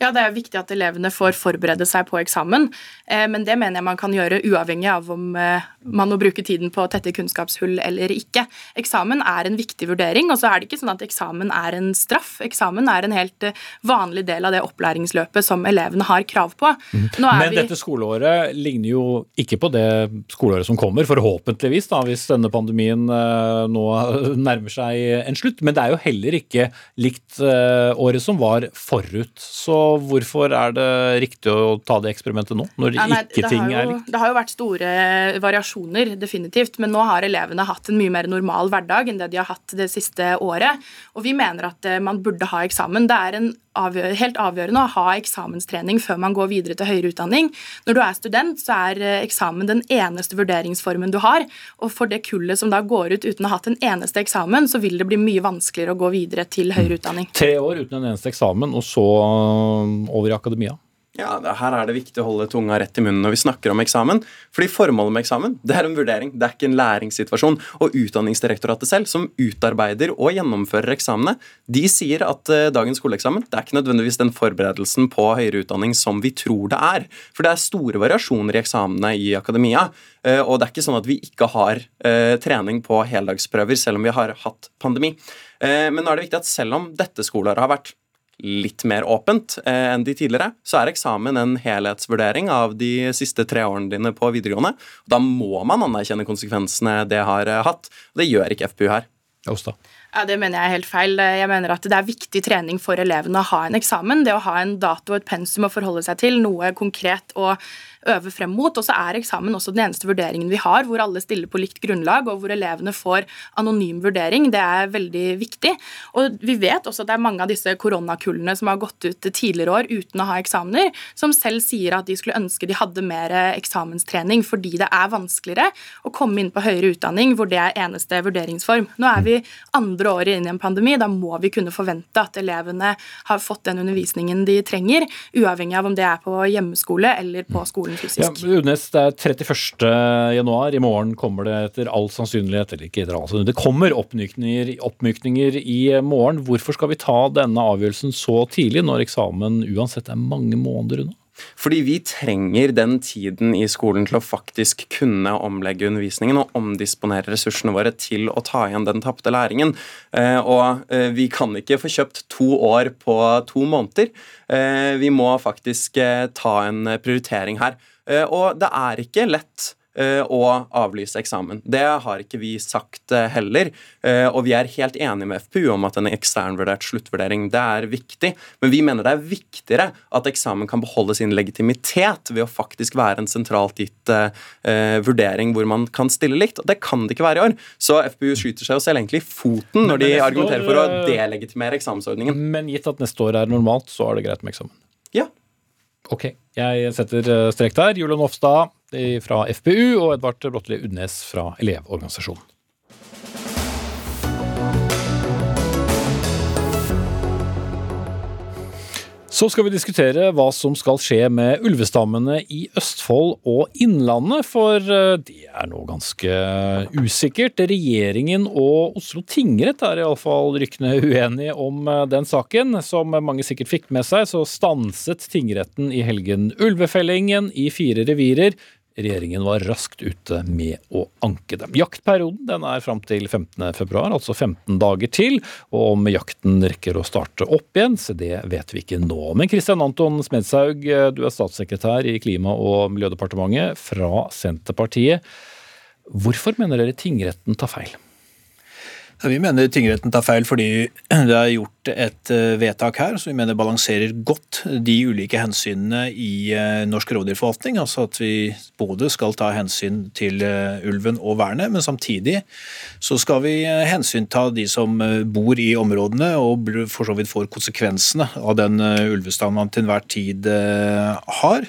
Ja, Det er viktig at elevene får forberede seg på eksamen, eh, men det mener jeg man kan gjøre uavhengig av om eh, man må bruke tiden på å tette kunnskapshull eller ikke. Eksamen er en viktig vurdering, og så er det ikke sånn at eksamen er en straff. Eksamen er en helt eh, vanlig del av det opplæringsløpet som elevene har krav på. Mm. Men dette skoleåret ligner jo ikke på det skoleåret som kommer, forhåpentligvis, da, hvis denne pandemien nå nærmer seg en slutt. Men det er jo heller ikke likt året som var forut. Så hvorfor er det riktig å ta det eksperimentet nå, når ja, nei, ikke ting jo, er likt? Det har jo vært store variasjoner, definitivt, men nå har elevene hatt en mye mer normal hverdag enn det de har hatt det siste året. Og vi mener at eh, man burde ha eksamen. Det er en avgjør, helt avgjørende å ha eksamenstrening før man går videre til høyere utdanning. Når du er student, så er eh, eksamen den eneste vurderingsformen du har. Og for det kullet som da går ut uten å ha hatt en eneste eksamen, så vil det bli mye vanskeligere å gå videre til høyere utdanning. Tre år uten en eneste eksamen, og så over i akademia? Ja, Her er det viktig å holde tunga rett i munnen når vi snakker om eksamen. Fordi formålet med eksamen det er en vurdering, det er ikke en læringssituasjon. Og Utdanningsdirektoratet selv, som utarbeider og gjennomfører eksamene, de sier at uh, dagens skoleeksamen det er ikke nødvendigvis den forberedelsen på høyere utdanning som vi tror det er. For det er store variasjoner i eksamene i akademia. Uh, og det er ikke sånn at vi ikke har uh, trening på heldagsprøver selv om vi har hatt pandemi. Men nå er det viktig at selv om dette skoleåret har vært litt mer åpent eh, enn de tidligere, så er eksamen en helhetsvurdering av de siste tre årene dine på videregående. Da må man anerkjenne konsekvensene det har eh, hatt. og Det gjør ikke FPU her. Osta. Ja, Det mener jeg er helt feil. Jeg mener at Det er viktig trening for elevene å ha en eksamen. Det å ha en dato og et pensum å forholde seg til, noe konkret og øve frem mot. Og så er eksamen også den eneste vurderingen vi har, hvor alle stiller på likt grunnlag, og hvor elevene får anonym vurdering. Det er veldig viktig. Og vi vet også at det er mange av disse koronakullene som har gått ut tidligere år uten å ha eksamener, som selv sier at de skulle ønske de hadde mer eksamenstrening fordi det er vanskeligere å komme inn på høyere utdanning hvor det er eneste vurderingsform. Nå er vi andre året inn i en pandemi. Da må vi kunne forvente at elevene har fått den undervisningen de trenger, uavhengig av om det er på hjemmeskole eller på skole skolen fysisk. Ja, Udnes, det er 31. januar. I morgen kommer det etter all sannsynlighet eller ikke etter all sannsynlighet, Det kommer oppmykninger, oppmykninger i morgen. Hvorfor skal vi ta denne avgjørelsen så tidlig, når eksamen uansett er mange måneder unna? Fordi vi trenger den tiden i skolen til å faktisk kunne omlegge undervisningen og omdisponere ressursene våre til å ta igjen den tapte læringen. Eh, og eh, vi kan ikke få kjøpt to år på to måneder. Eh, vi må faktisk ta en prioritering her. Og det er ikke lett og avlyse eksamen. Det har ikke vi sagt eh, heller. Eh, og vi er helt enige med FPU om at en eksternvurdert sluttvurdering det er viktig. Men vi mener det er viktigere at eksamen kan beholde sin legitimitet ved å faktisk være en sentralt gitt vurdering hvor man kan stille likt. Og det kan det ikke være i år. Så FPU skyter seg jo selv egentlig i foten når de argumenterer for å delegitimere eksamensordningen. Men gitt at neste år er normalt, så er det greit med eksamen? Ja. Ok, jeg setter strek der. Julian Hofstad, fra FPU og Edvard Bråtteli Udnes fra Elevorganisasjonen. Så skal vi diskutere hva som skal skje med ulvestammene i Østfold og Innlandet, for eh, det er nå ganske usikkert. Regjeringen og Oslo tingrett er iallfall rykkende uenige om eh, den saken. Som mange sikkert fikk med seg, så stanset tingretten i helgen ulvefellingen i fire revirer Regjeringen var raskt ute med å anke dem. Jaktperioden den er fram til 15.2, altså 15 dager til. Og om jakten rekker å starte opp igjen, så det vet vi ikke nå. Men Kristian Anton Smedshaug, du er statssekretær i Klima- og miljødepartementet fra Senterpartiet. Hvorfor mener dere tingretten tar feil? Vi mener tingretten tar feil fordi det er gjort et eh, vedtak her som vi mener balanserer godt de ulike hensynene i eh, norsk rovdyrforvaltning. Altså at vi både skal ta hensyn til eh, ulven og vernet, men samtidig så skal vi hensynta de som bor i områdene og for så vidt får konsekvensene av den ulvestanden man til enhver tid har.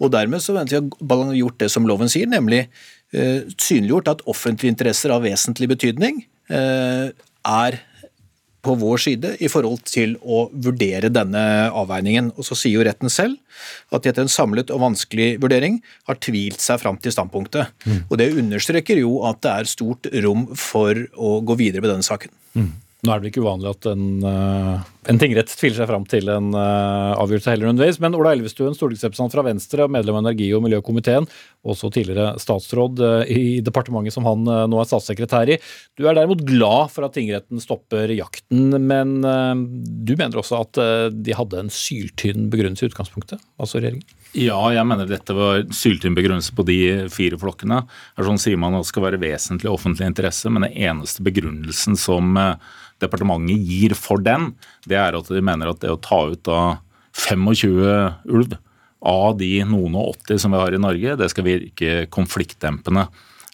Og dermed så mener vi har gjort det som loven sier, nemlig synliggjort at offentlige interesser av vesentlig betydning er på vår side i forhold til å vurdere denne avveiningen. Og Så sier jo retten selv at de etter en samlet og vanskelig vurdering har tvilt seg fram til standpunktet. Mm. Og Det understreker jo at det er stort rom for å gå videre med denne saken. Mm. Nå er det ikke uvanlig at en, uh, en tingrett tviler seg fram til en uh, avgjørelse heller underveis, men Ola Elvestuen, stortingsrepresentant fra Venstre, medlem av energi- og miljøkomiteen, også tidligere statsråd uh, i departementet som han nå er statssekretær i. Du er derimot glad for at tingretten stopper jakten, men du mener også at de hadde en syltynn begrunnelse i utgangspunktet, altså regjeringen? Ja, jeg mener dette var syltynn begrunnelse på de fire flokkene. Sånn sier man at det skal være vesentlig offentlig interesse, men den eneste begrunnelsen som departementet gir for den, det er at de mener at det å ta ut da 25 ulv av de noen og 80 som vi har i Norge, det skal virke konfliktdempende.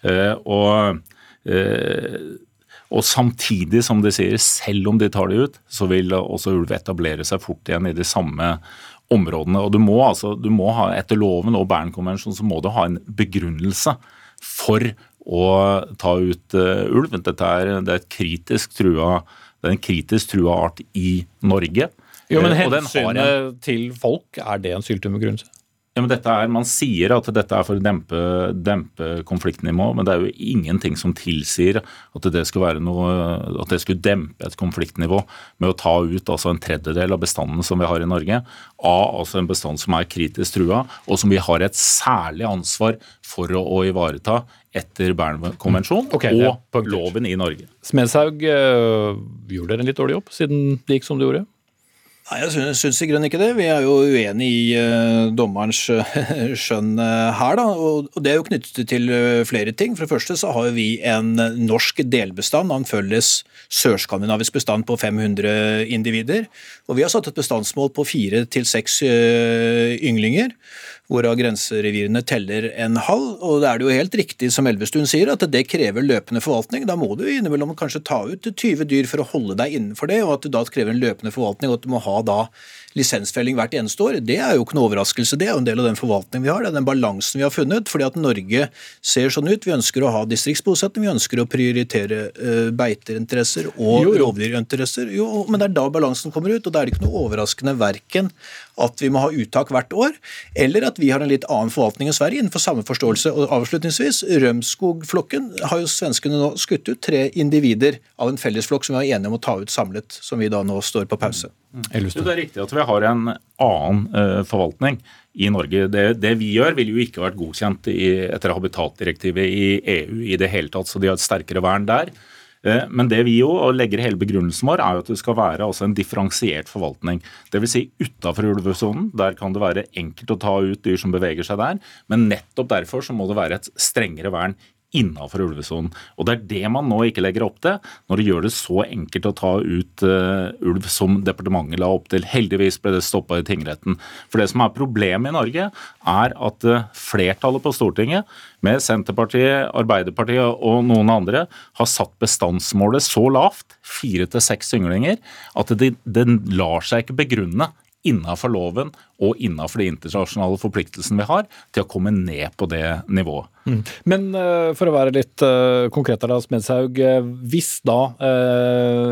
Eh, og, eh, og samtidig som de sier, selv om de tar det ut, så vil også ulv etablere seg fort igjen i de samme områdene. Og du må, altså, du må ha, Etter loven og Bernkonvensjonen så må du ha en begrunnelse for å ta ut uh, ulv. Dette er, det er, kritisk trua, det er en kritisk trua art i Norge. Jo, men Hensynet til folk, er det en syltumbegrunnelse? Ja, men dette er, Man sier at dette er for å dempe, dempe konfliktnivå, men det er jo ingenting som tilsier at det skulle, være noe, at det skulle dempe et konfliktnivå med å ta ut altså en tredjedel av bestanden som vi har i Norge, av altså en bestand som er kritisk trua, og som vi har et særlig ansvar for å, å ivareta etter Bernkonvensjonen okay, og loven i Norge. Smedshaug, øh, gjorde dere en litt dårlig jobb siden det gikk som det gjorde? Nei, Jeg syns i grunnen ikke det. Vi er jo uenig i uh, dommerens uh, skjønn uh, her. da, og Det er jo knyttet til flere ting. For det første så har vi en norsk delbestand av en felles sørskandinavisk bestand på 500 individer. Og vi har satt et bestandsmål på fire til seks ynglinger hvorav grenserevirene teller en halv. Og det er det jo helt riktig som Elvestuen sier, at det krever løpende forvaltning. Da må du innimellom kanskje ta ut 20 dyr for å holde deg innenfor det, og at det da krever en løpende forvaltning, og at du må ha da lisensfelling hvert eneste år, det er jo ikke noe overraskelse. Det er jo en del av den forvaltningen vi har. Det er den balansen vi har funnet. fordi at Norge ser sånn ut. Vi ønsker å ha distriktsbosetting, vi ønsker å prioritere uh, beiterinteresser og rovdyrinteresser. Jo, men det er da balansen kommer ut, og da er det ikke noe overraskende verken at vi må ha uttak hvert år, eller at vi har en litt annen forvaltning enn Sverige innenfor samme forståelse. Og avslutningsvis, Rømskog-flokken har jo svenskene nå skutt ut tre individer av en fellesflokk som vi var enige om å ta ut samlet, som vi da nå står på pause. Mm. Det er riktig at vi har en annen uh, forvaltning i Norge. Det, det, vi gjør, ville jo ikke vært godkjent i, etter habitatdirektivet i EU i det hele tatt, så de har et sterkere vern der. Uh, men det vi jo og legger hele begrunnelsen vår, er jo at det skal være altså en differensiert forvaltning. Dvs. Si utafor ulvesonen. Der kan det være enkelt å ta ut dyr som beveger seg der. Men nettopp derfor så må det være et strengere vern innafor ulvesonen. Og Det er det man nå ikke legger opp til, når det gjør det så enkelt å ta ut uh, ulv som departementet la opp til. Heldigvis ble det stoppa i tingretten. For det som er problemet i Norge, er at uh, flertallet på Stortinget, med Senterpartiet, Arbeiderpartiet og noen andre, har satt bestandsmålet så lavt, fire til seks ynglinger, at det, det lar seg ikke begrunne innafor loven og innafor de internasjonale forpliktelsene vi har, til å komme ned på det nivået. Mm. Men uh, for å være litt uh, konkret her, Smedshaug. Uh, hvis da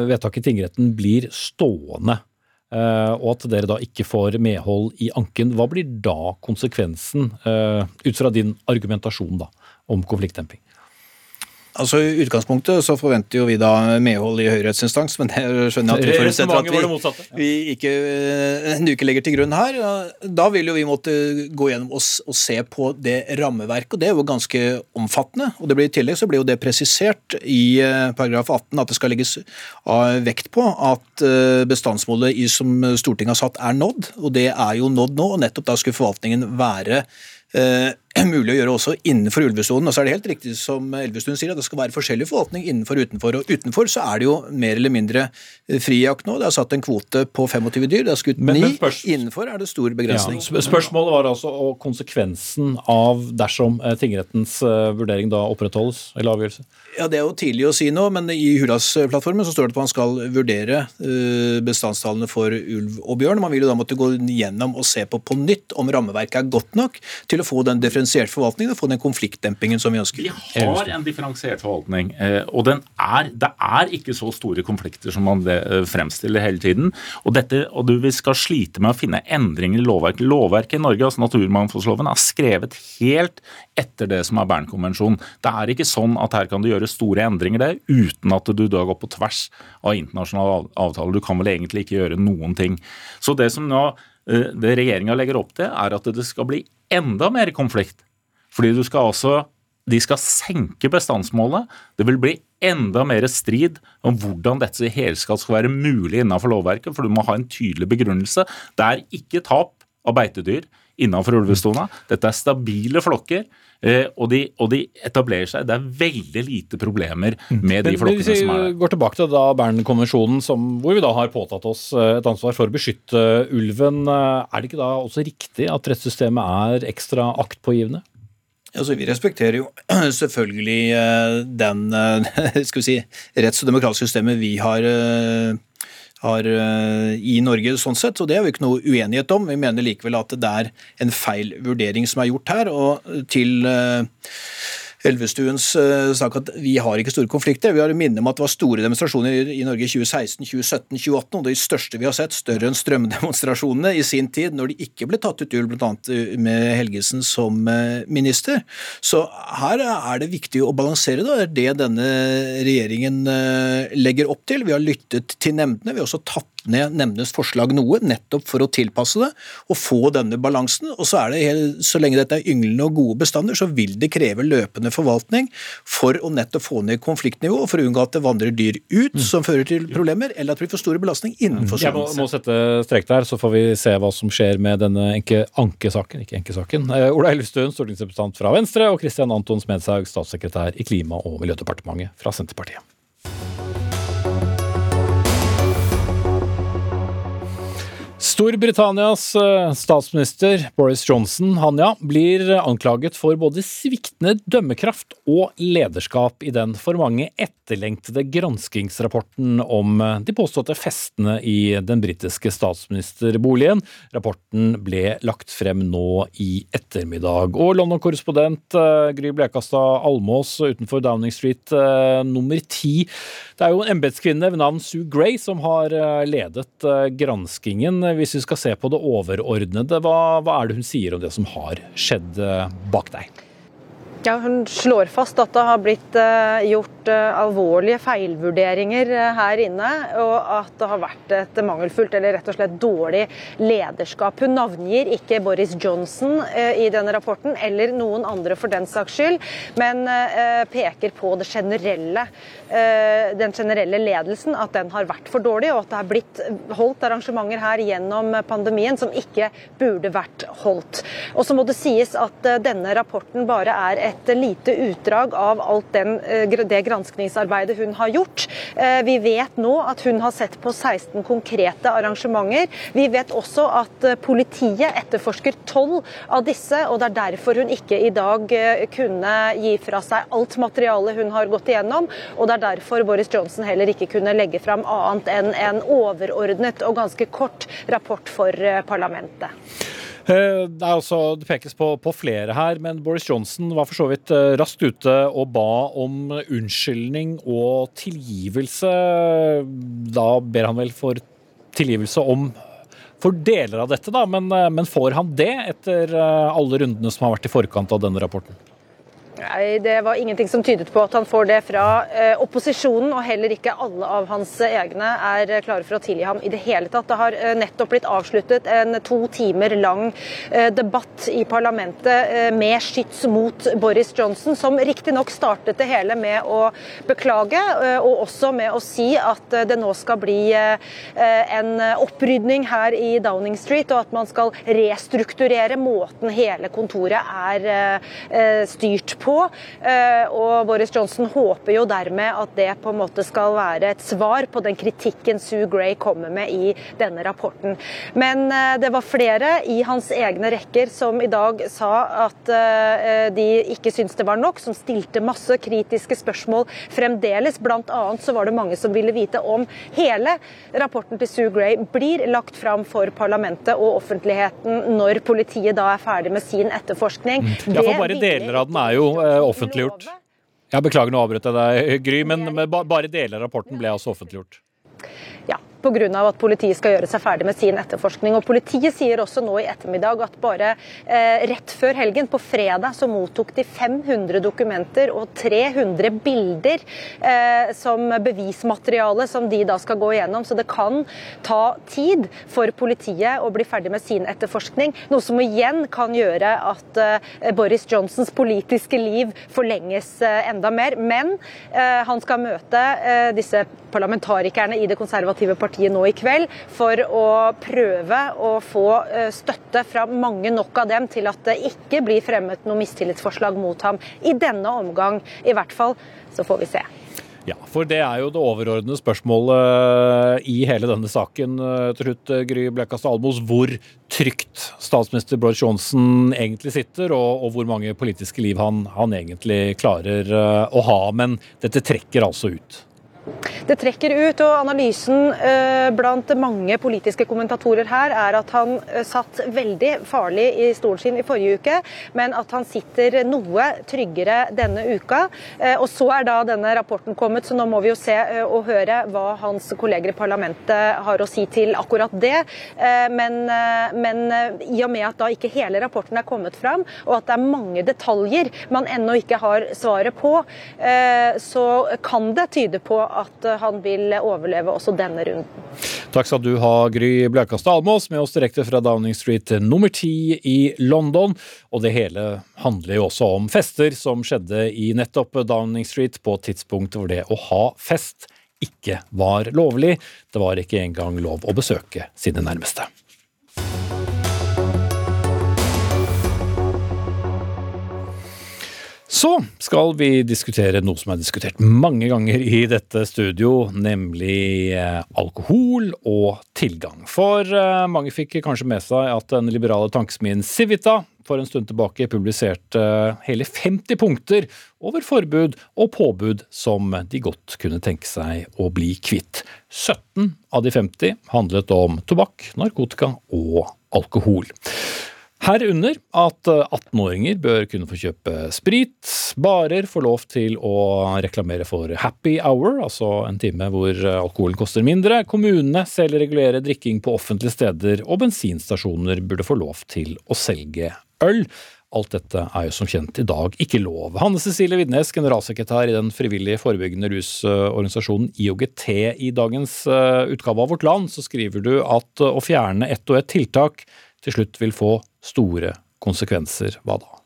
vedtaket i tingretten blir stående, og at dere da ikke får medhold i anken, hva blir da konsekvensen, ut fra din argumentasjon da, om konfliktdemping? Altså I utgangspunktet så forventer jo vi da medhold i høyrettsinstans, men det skjønner jeg at vi forutsetter at vi, vi ikke, eh, ikke legger til grunn her. Da vil jo vi måtte gå gjennom og, og, se på det rammeverket, og det er jo ganske omfattende. og det blir I tillegg så blir jo det presisert i eh, paragraf 18 at det skal legges vekt på at eh, bestandsmålet som Stortinget har satt er nådd, og det er jo nådd nå. og Nettopp da skulle forvaltningen være mulig å gjøre også innenfor ulvesonen. Og så er det helt riktig som Elvestuen sier, at det skal være forskjellig forvaltning innenfor og utenfor. Og utenfor så er det jo mer eller mindre frijakt nå. Det er satt en kvote på 25 dyr, det er skutt ni. Innenfor er det stor begrensning. Ja, spørsmålet var altså konsekvensen av dersom eh, tingrettens eh, vurdering da opprettholdes, eller avgjørelse? Ja, Det er jo tidlig å si nå, men i Hurdalsplattformen så står det at man skal vurdere eh, bestandstallene for ulv og bjørn. Man vil jo da måtte gå gjennom og se på på nytt om rammeverket er godt nok til å få den differensierte forvaltningen og få den konfliktdempingen som vi ønsker. Vi har en differensiert forvaltning, eh, og er, det er ikke så store konflikter som man eh, fremstiller hele tiden. Og, dette, og du, vi skal slite med å finne endringer i lovverket. Lovverket i Norge, altså naturmangfoldsloven, er skrevet helt etter det som er Bernkonvensjonen. Det er ikke sånn at her kan du gjøre store endringer der uten at du da går på tvers av internasjonale avtaler. Du kan vel egentlig ikke gjøre noen ting. Så det som nå eh, det regjeringa legger opp til, er at det skal bli enda mer konflikt. Fordi du skal også de skal senke bestandsmålet. Det vil bli enda mer strid om hvordan dette i helskap skal være mulig innenfor lovverket, for du må ha en tydelig begrunnelse. Det er ikke tap av beitedyr innenfor ulvestona. Dette er stabile flokker. Eh, og de, og de, etablerer seg. Det er veldig lite problemer mm. med de flokkene som er der. Hvis vi går tilbake til da Bern-konvensjonen, hvor vi da har påtatt oss eh, et ansvar for å beskytte ulven, eh, er det ikke da også riktig at rettssystemet er ekstra aktpågivende? Altså, vi respekterer jo selvfølgelig den skal vi si, retts- og demokratiske systemet vi har har uh, i Norge, sånn sett, og det er jo ikke noe uenighet om. Vi mener likevel at det er en feil vurdering som er gjort her. og til uh, Elvestuens uh, sak at vi har ikke store konflikter. Vi har minne om at det var store demonstrasjoner i Norge i 2016, 2017, 2018, og de største vi har sett, større enn strømdemonstrasjonene i sin tid, når de ikke ble tatt ut ulv, bl.a. med Helgesen som minister. Så her er det viktig å balansere det. Det er det denne regjeringen legger opp til. Vi har lyttet til nemndene. Vi har også tatt ned nemndenes forslag noe, nettopp for å tilpasse det og få denne balansen. Og så er det så lenge dette er ynglende og gode bestander, så vil det kreve løpende forvaltning for å nettopp få ned konfliktnivået, for å unngå at det vandrer dyr ut mm. som fører til problemer, eller at vi får store belastning innenfor sonen. Jeg må, må, sette strek der, så får vi se hva som skjer med denne enke ankesaken. Ikke enkesaken. Uh, Ola Elvestuen, stortingsrepresentant fra Venstre, og Kristian Anton Smedshaug, statssekretær i Klima- og miljødepartementet fra Senterpartiet. Storbritannias eh, statsminister Boris Johnson han ja, blir anklaget for både sviktende dømmekraft og lederskap i den for mange etterlengtede granskingsrapporten om eh, de påståtte festene i den britiske statsministerboligen. Rapporten ble lagt frem nå i ettermiddag. Og London-korrespondent eh, Gry Blekastad Almås utenfor Downing Street nummer ti. Det er jo en embetskvinne ved navn Sue Gray som har ledet granskingen hvis vi skal se på det overordnede, hva, hva er det hun sier om det som har skjedd eh, bak deg? Ja, hun slår fast at det har blitt eh, eh, alvorlige feilvurderinger eh, her inne, og at det har vært et mangelfullt eller rett og slett dårlig lederskap. Hun navngir ikke Boris Johnson i denne rapporten, eller noen andre for den saks skyld, men peker på det generelle, den generelle ledelsen, at den har vært for dårlig, og at det har blitt holdt arrangementer her gjennom pandemien som ikke burde vært holdt. Og så må det sies at denne rapporten bare er et lite utdrag av alt den, eh, det granskningsarbeidet hun har gjort. Eh, vi vet nå at hun har sett på 16 konkrete arrangementer. Vi vet også at eh, politiet etterforsker 12 av disse, og det er derfor hun ikke i dag kunne gi fra seg alt materialet hun har gått igjennom. Og det er derfor Boris Johnson heller ikke kunne legge fram annet enn en overordnet og ganske kort rapport for parlamentet. Eh, det, også, det pekes på, på, flere her, men Boris Johnson var for så vidt eh, raskt ute og ba om unnskyldning og tilgivelse. Da ber han vel for tilgivelse om for deler av dette, da, men, eh, men får han det etter alle rundene som har vært i forkant av denne rapporten? Nei, Det var ingenting som tydet på at han får det fra eh, opposisjonen, og heller ikke alle av hans egne er eh, klare for å tilgi ham i det hele tatt. Det har eh, nettopp blitt avsluttet en to timer lang eh, debatt i parlamentet eh, med skyts mot Boris Johnson, som riktignok startet det hele med å beklage, eh, og også med å si at eh, det nå skal bli eh, en opprydning her i Downing Street, og at man skal restrukturere måten hele kontoret er eh, eh, styrt på. Eh, Og Boris Johnson håper jo dermed at det på en måte skal være et svar på den kritikken Sue Gray kommer med i denne rapporten. Men eh, det var flere i hans egne rekker som i dag sa at eh, de ikke syntes det var nok, som stilte masse kritiske spørsmål fremdeles. Blant annet så var det mange som ville vite om hele rapporten til Sue Gray blir lagt fram for parlamentet og offentligheten når politiet da er ferdig med sin etterforskning. Ja, for bare deler av den er jo offentliggjort. Jeg beklager nå avbrøt jeg deg, Gry, men men bare deler av rapporten ble altså offentliggjort. Ja, pga. at politiet skal gjøre seg ferdig med sin etterforskning. Og Politiet sier også nå i ettermiddag at bare eh, rett før helgen, på fredag, så mottok de 500 dokumenter og 300 bilder eh, som bevismateriale som de da skal gå igjennom. Så det kan ta tid for politiet å bli ferdig med sin etterforskning. Noe som igjen kan gjøre at eh, Boris Johnsons politiske liv forlenges eh, enda mer. Men eh, han skal møte eh, disse parlamentarikerne i det konservative partiet nå i kveld for å prøve å få eh, støtte fra mange nok av dem til at det ikke blir fremmet noe mistillitsforslag mot ham i denne omgang, i hvert fall. Så får vi se. Ja, for det er jo det overordnede spørsmålet i hele denne saken eh, eh, Gry Blekastad Almos. Hvor trygt statsminister Boris Johnson egentlig sitter, og, og hvor mange politiske liv han, han egentlig klarer eh, å ha. Men dette trekker altså ut. Det trekker ut, og analysen eh, blant mange politiske kommentatorer her er at han eh, satt veldig farlig i stolen sin i forrige uke, men at han sitter noe tryggere denne uka. Eh, og Så er da denne rapporten kommet, så nå må vi jo se og høre hva hans kolleger i parlamentet har å si til akkurat det. Men, men i og med at da ikke hele rapporten er kommet fram, og at det er mange detaljer man ennå ikke har svaret på, så kan det tyde på at eh, han vil overleve også denne runden. Takk skal du ha, Gry Blekastad Almås, med oss direkte fra Downing Street nummer ti i London. Og det hele handler jo også om fester som skjedde i nettopp Downing Street på et tidspunkt hvor det å ha fest ikke var lovlig. Det var ikke engang lov å besøke sine nærmeste. Så skal vi diskutere noe som er diskutert mange ganger i dette studio, nemlig eh, alkohol og tilgang. For eh, mange fikk kanskje med seg at den liberale tankesmien Civita for en stund tilbake publiserte eh, hele 50 punkter over forbud og påbud som de godt kunne tenke seg å bli kvitt. 17 av de 50 handlet om tobakk, narkotika og alkohol. Herunder at 18-åringer bør kunne få kjøpe sprit. Barer får lov til å reklamere for happy hour, altså en time hvor alkoholen koster mindre. Kommunene selv regulerer drikking på offentlige steder, og bensinstasjoner burde få lov til å selge øl. Alt dette er jo som kjent i dag ikke lov. Hanne Cecilie Vidnes, generalsekretær i den frivillige forebyggende rusorganisasjonen IOGT. I dagens eh, utgave av Vårt Land så skriver du at å fjerne ett og ett tiltak til slutt vil få store konsekvenser. Hva da?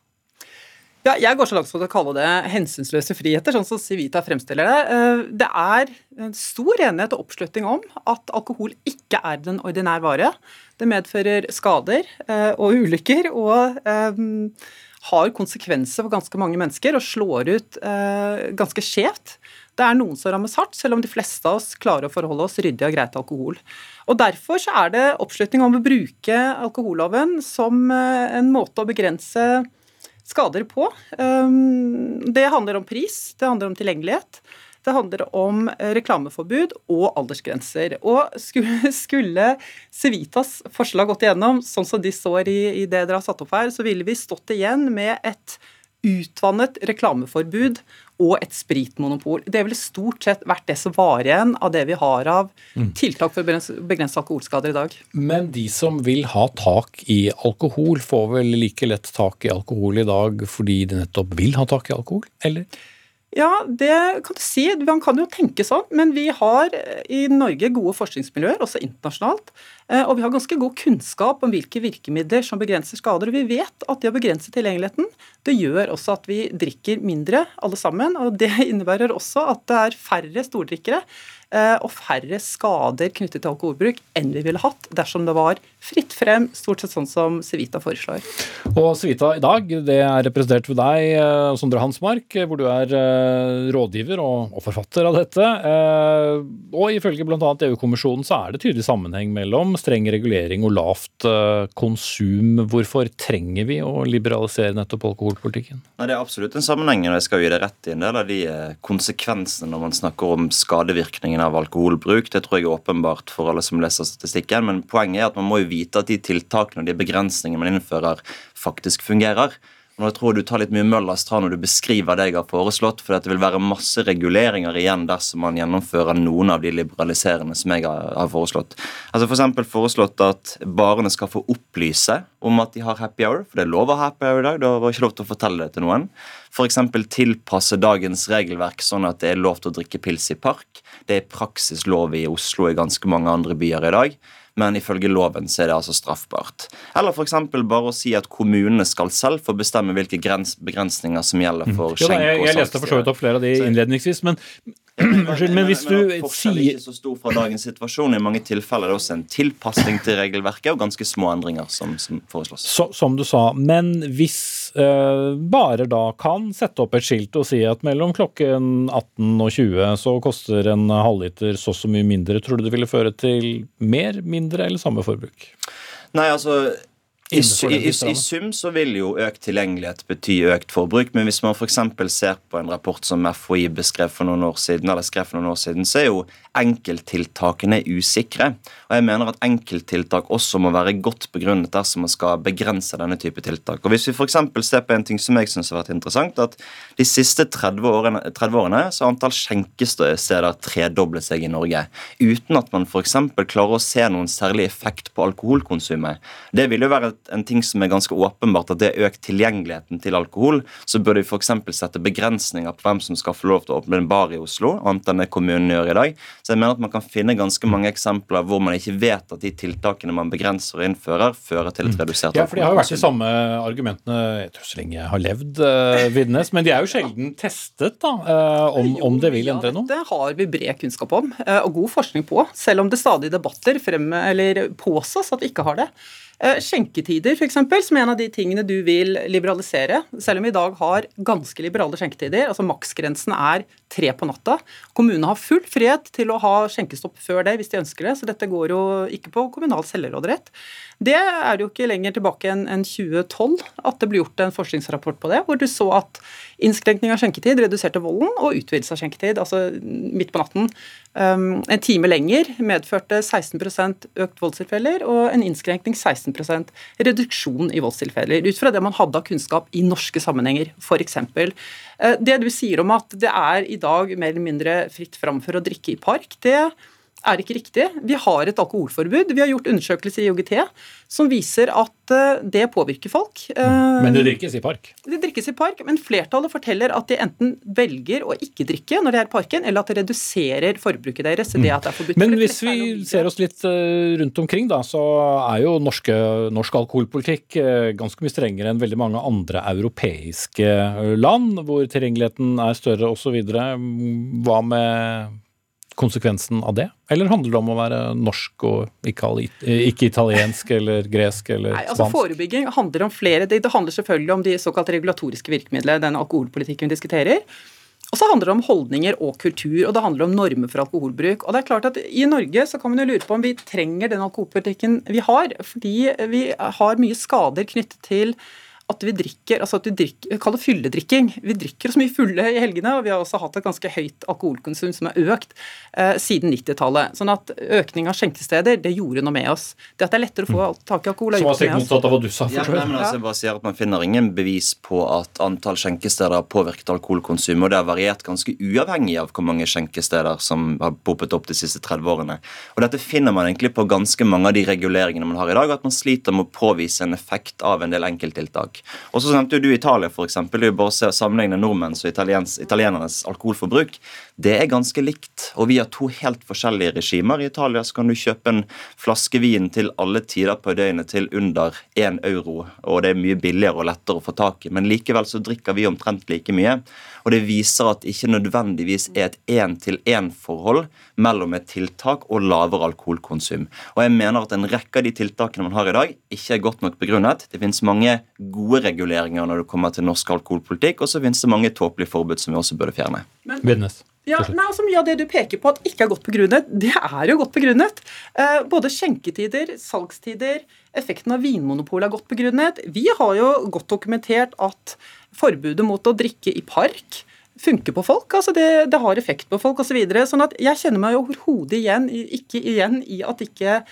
Ja, jeg går så langt som å kalle det hensynsløse friheter, sånn som Civita fremstiller det. Eh, Det er stor enighet og oppslutning om at alkohol ikke er den ordinære vare. Det medfører skader eh, og ulykker og eh, har konsekvenser for ganske mange mennesker og slår ut eh, ganske skjevt. Det er noen som rammes hardt, selv om de fleste av oss klarer å forholde oss ryddig og greit til alkohol. Og Derfor så er det oppslutning om å bruke alkoholloven som eh, en måte å begrense skader på. Um, Det handler om pris, det handler om tilgjengelighet. Det handler om eh, reklameforbud og aldersgrenser. Og skulle, Civitas forslag gått igjennom, sånn som de står i, i det dere har satt opp her, så ville vi stått igjen med et utvannet reklameforbud og et spritmonopol. Det ville stort sett vært det som var igjen av det vi har av Mm. tiltak for å begrense alkoholskader i dag. Men de som vil ha tak i alkohol, får vel like lett tak i alkohol i dag fordi de nettopp vil ha tak i alkohol, eller? Ja, det kan du si. Man kan jo tenke sånn, men vi har eh, i Norge gode forskningsmiljøer, også internasjonalt. eh, Og vi har ganske god kunnskap om hvilke virkemidler som begrenser skader. Og vi vet at det å begrense tilgjengeligheten, det gjør også at vi drikker mindre alle sammen. Og det innebærer også at det er færre stordrikkere eh, og færre skader knyttet til alkoholbruk enn vi ville hatt dersom det var fritt frem, stort sett sånn som Civita foreslår. Og Civita i dag, det er representert ved deg, eh, Sondre Hansmark, eh, hvor du er eh, rådgiver og, og forfatter av dette. Eh, Og ifølge bl.a. EU-kommisjonen så er det tydelig sammenheng mellom streng regulering og lavt konsum. Hvorfor trenger vi å liberalisere nettopp alkoholpolitikken? Nei, Det er absolutt en sammenheng, og jeg skal gi deg rett i en del av de konsekvensene når man snakker om skadevirkningen av alkoholbruk. Det tror jeg er åpenbart for alle som leser statistikken. Men poenget er at man må jo vite at de tiltakene og de begrensningene man innfører, faktisk fungerer. Nå tror jeg du tar litt mye Møllers tran når du beskriver det jeg har foreslått, for det vil være masse reguleringer igjen dersom man gjennomfører noen av de liberaliserende som jeg har, foreslått. Altså F.eks. foreslått at barene skal få opplyse om at de har happy hour, for det er lov å ha happy hour i dag. Det var ikke lov til å fortelle det til noen. F.eks. tilpasse dagens regelverk sånn at det er lov til å drikke pils i park. Det er i praksis lov i Oslo og i ganske mange andre byer i dag men ifølge loven så er det altså straffbart. Eller f.eks. bare å si at kommunene skal selv få bestemme hvilke begrensninger som gjelder for Jo, da, skjenk jeg, og jeg leste for så vidt opp flere av de innledningsvis, men Unnskyld, men hvis du er sier ikke så stor fra dagens situasjon. I mange tilfeller er det også en tilpasning til regelverket og ganske små endringer som, som foreslås. så, Som du sa, men hvis eh, barer da kan sette opp et skilt og si at mellom klokken 18 og 20 så koster en halvliter så så mye mindre, tror du det ville føre til mer, mindre eller samme forbruk? Nei, altså i, i, i, I sum så vil jo økt tilgjengelighet bety økt forbruk, men hvis man f.eks. ser på en rapport som FHI beskrev for noen år siden, eller skrev for noen år siden, så er jo enkelttiltakene usikre. Og jeg mener at enkelttiltak også må være godt begrunnet dersom man skal begrense denne type tiltak. Og Hvis vi f.eks. ser på en ting som jeg syns har vært interessant, at de siste 30 årene, 30 årene så har antall skjenkesteder tredoblet seg i Norge, uten at man f.eks. klarer å se noen særlig effekt på alkoholkonsumet. Det vil jo være et- en ting som er ganske åpenbart, at det er økt tilgjengeligheten til alkohol. Så bør vi f.eks. sette begrensninger på hvem som skal få lov til å åpne en bar i Oslo, annet enn det kommunen gjør i dag. Så jeg mener at man kan finne ganske mange eksempler hvor man ikke vet at de tiltakene man begrenser og innfører, fører til et redusert alkohol. Ja, for de har jo vært de samme argumentene jeg tror så lenge jeg har levd, uh, Vidnes, men de er jo sjelden testet, da, uh, om, om det vil endre noe. Det har vi bred kunnskap om, uh, og god forskning på, selv om det stadig i debatter frem, eller påstås at vi ikke har det. Eh, Skjenketider, f.eks., som er en av de tingene du vil liberalisere. Selv om vi i dag har ganske liberale skjenketider, altså maksgrensen er tre på natta. Kommunene har full frihet til å ha skjenkestopp før det hvis de ønsker det, så dette går jo ikke på kommunal selvråderett. Det er jo ikke lenger tilbake enn enn 2012 at det ble gjort en forskningsrapport på det, hvor du så at innskrenkning av skjenketid reduserte volden, og utvidelse av skjenketid, altså midt på natten, um, en time lenger medførte 16% økt voldstilfeller, og en innskrenkning 16 reduksjon i voldstilfeller, ut fra det man hadde av kunnskap i norske sammenhenger, f.eks. Eh, Det du sier om at det er i dag mer eller mindre fritt fram for å drikke i park, det er ikke riktig. Vi har et alkoholforbud. Vi har gjort undersøkelser i IOGT som viser at eh, det påvirker folk. Eh, Men det drikkes i park. det drikkes i park, men flertallet forteller at de enten velger å ikke drikke når de er i parken, eller at det reduserer forbruket deres. Det at det er forbudt. Men hvis vi ser oss litt eh, rundt omkring, da, så er jo norske, norsk alkoholpolitikk ganske mye strengere enn veldig mange andre europeiske land, hvor tilgjengeligheten er større osv. Hva med konsekvensen av det? Eller handler det om å være norsk og ikke, ikke italiensk eller gresk eller spansk? Nei, altså? Forebygging handler om flere Det, det handler selvfølgelig om de såkalt regulatoriske virkemidlene, den alkoholpolitikken vi diskuterer. Og så handler det om holdninger og kultur, og det handler om normer for alkoholbruk. Og det er klart at I Norge så kan man jo lure på om vi trenger den alkoholpolitikken vi har, fordi vi har mye skader knyttet til at vi drikker altså at vi drikker, Kall det fylledrikking. Vi drikker oss mye fulle i helgene, og vi har også hatt et ganske høyt alkoholkonsum som er økt eh, siden 90-tallet. Sånn at økning av skjenkesteder, det gjorde noe med oss. Det at det er lettere å få tak i alkohol, har gjort noe med oss. av hva du sa. Ja, nei, men altså, jeg bare sier at Man finner ingen bevis på at antall skjenkesteder har påvirket alkoholkonsum, og det har variert ganske uavhengig av hvor mange skjenkesteder som har poppet opp de siste 30 årene. Og Dette finner man egentlig på ganske mange av de reguleringene man har i dag, at man sliter med å påvise en effekt av en del enkelttiltak. Og så nevnte du Italia, f.eks. Jo bare se sammenligne nordmenns og italienernes alkoholforbruk. Det er ganske likt. Og vi har to helt forskjellige regimer. I Italia så kan du kjøpe en flaske vin til alle tider på døgnet til under 1 euro, og det er mye billigere og lettere å få tak i. Men likevel så drikker vi omtrent like mye. Og det viser at det ikke nødvendigvis er et én-til-én-forhold mellom et tiltak og lavere alkoholkonsum. Og jeg mener at en rekke av de tiltakene man har i dag, ikke er godt nok begrunnet. Det finnes mange gode reguleringer når det kommer til norsk alkoholpolitikk, og så finnes det mange tåpelige forbud som vi også burde fjerne. Men, ja, nei, altså Mye av det du peker på at ikke er godt begrunnet, det er jo godt begrunnet. Eh, både skjenketider, salgstider, effekten av Vinmonopolet er godt begrunnet. Vi har jo godt dokumentert at forbudet mot å drikke i park funker på folk. altså Det, det har effekt på folk osv. Så videre, sånn at jeg kjenner meg overhodet igjen, ikke igjen i at ikke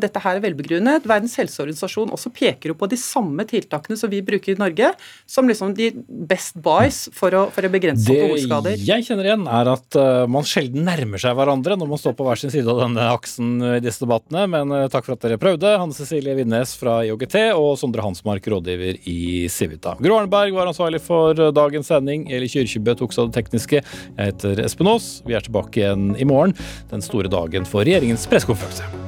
dette her er velbegrunnet. Verdens helseorganisasjon også peker jo på de samme tiltakene som vi bruker i Norge, som liksom de best buys for å, for å begrense alkoholskader. Det jeg kjenner igjen, er at uh, man sjelden nærmer seg hverandre når man står på hver sin side av denne aksen i disse debattene. Men takk for at dere prøvde. Hanne Cecilie Winnes fra IOGT og Sondre Hansmark, rådgiver i Civita. Gro Arneberg var ansvarlig for dagens sending. Eli Kyrkjebø tok seg av det tekniske. Jeg heter Espen Aas. Vi er tilbake igjen i morgen, den store dagen for regjeringens pressekonferanse.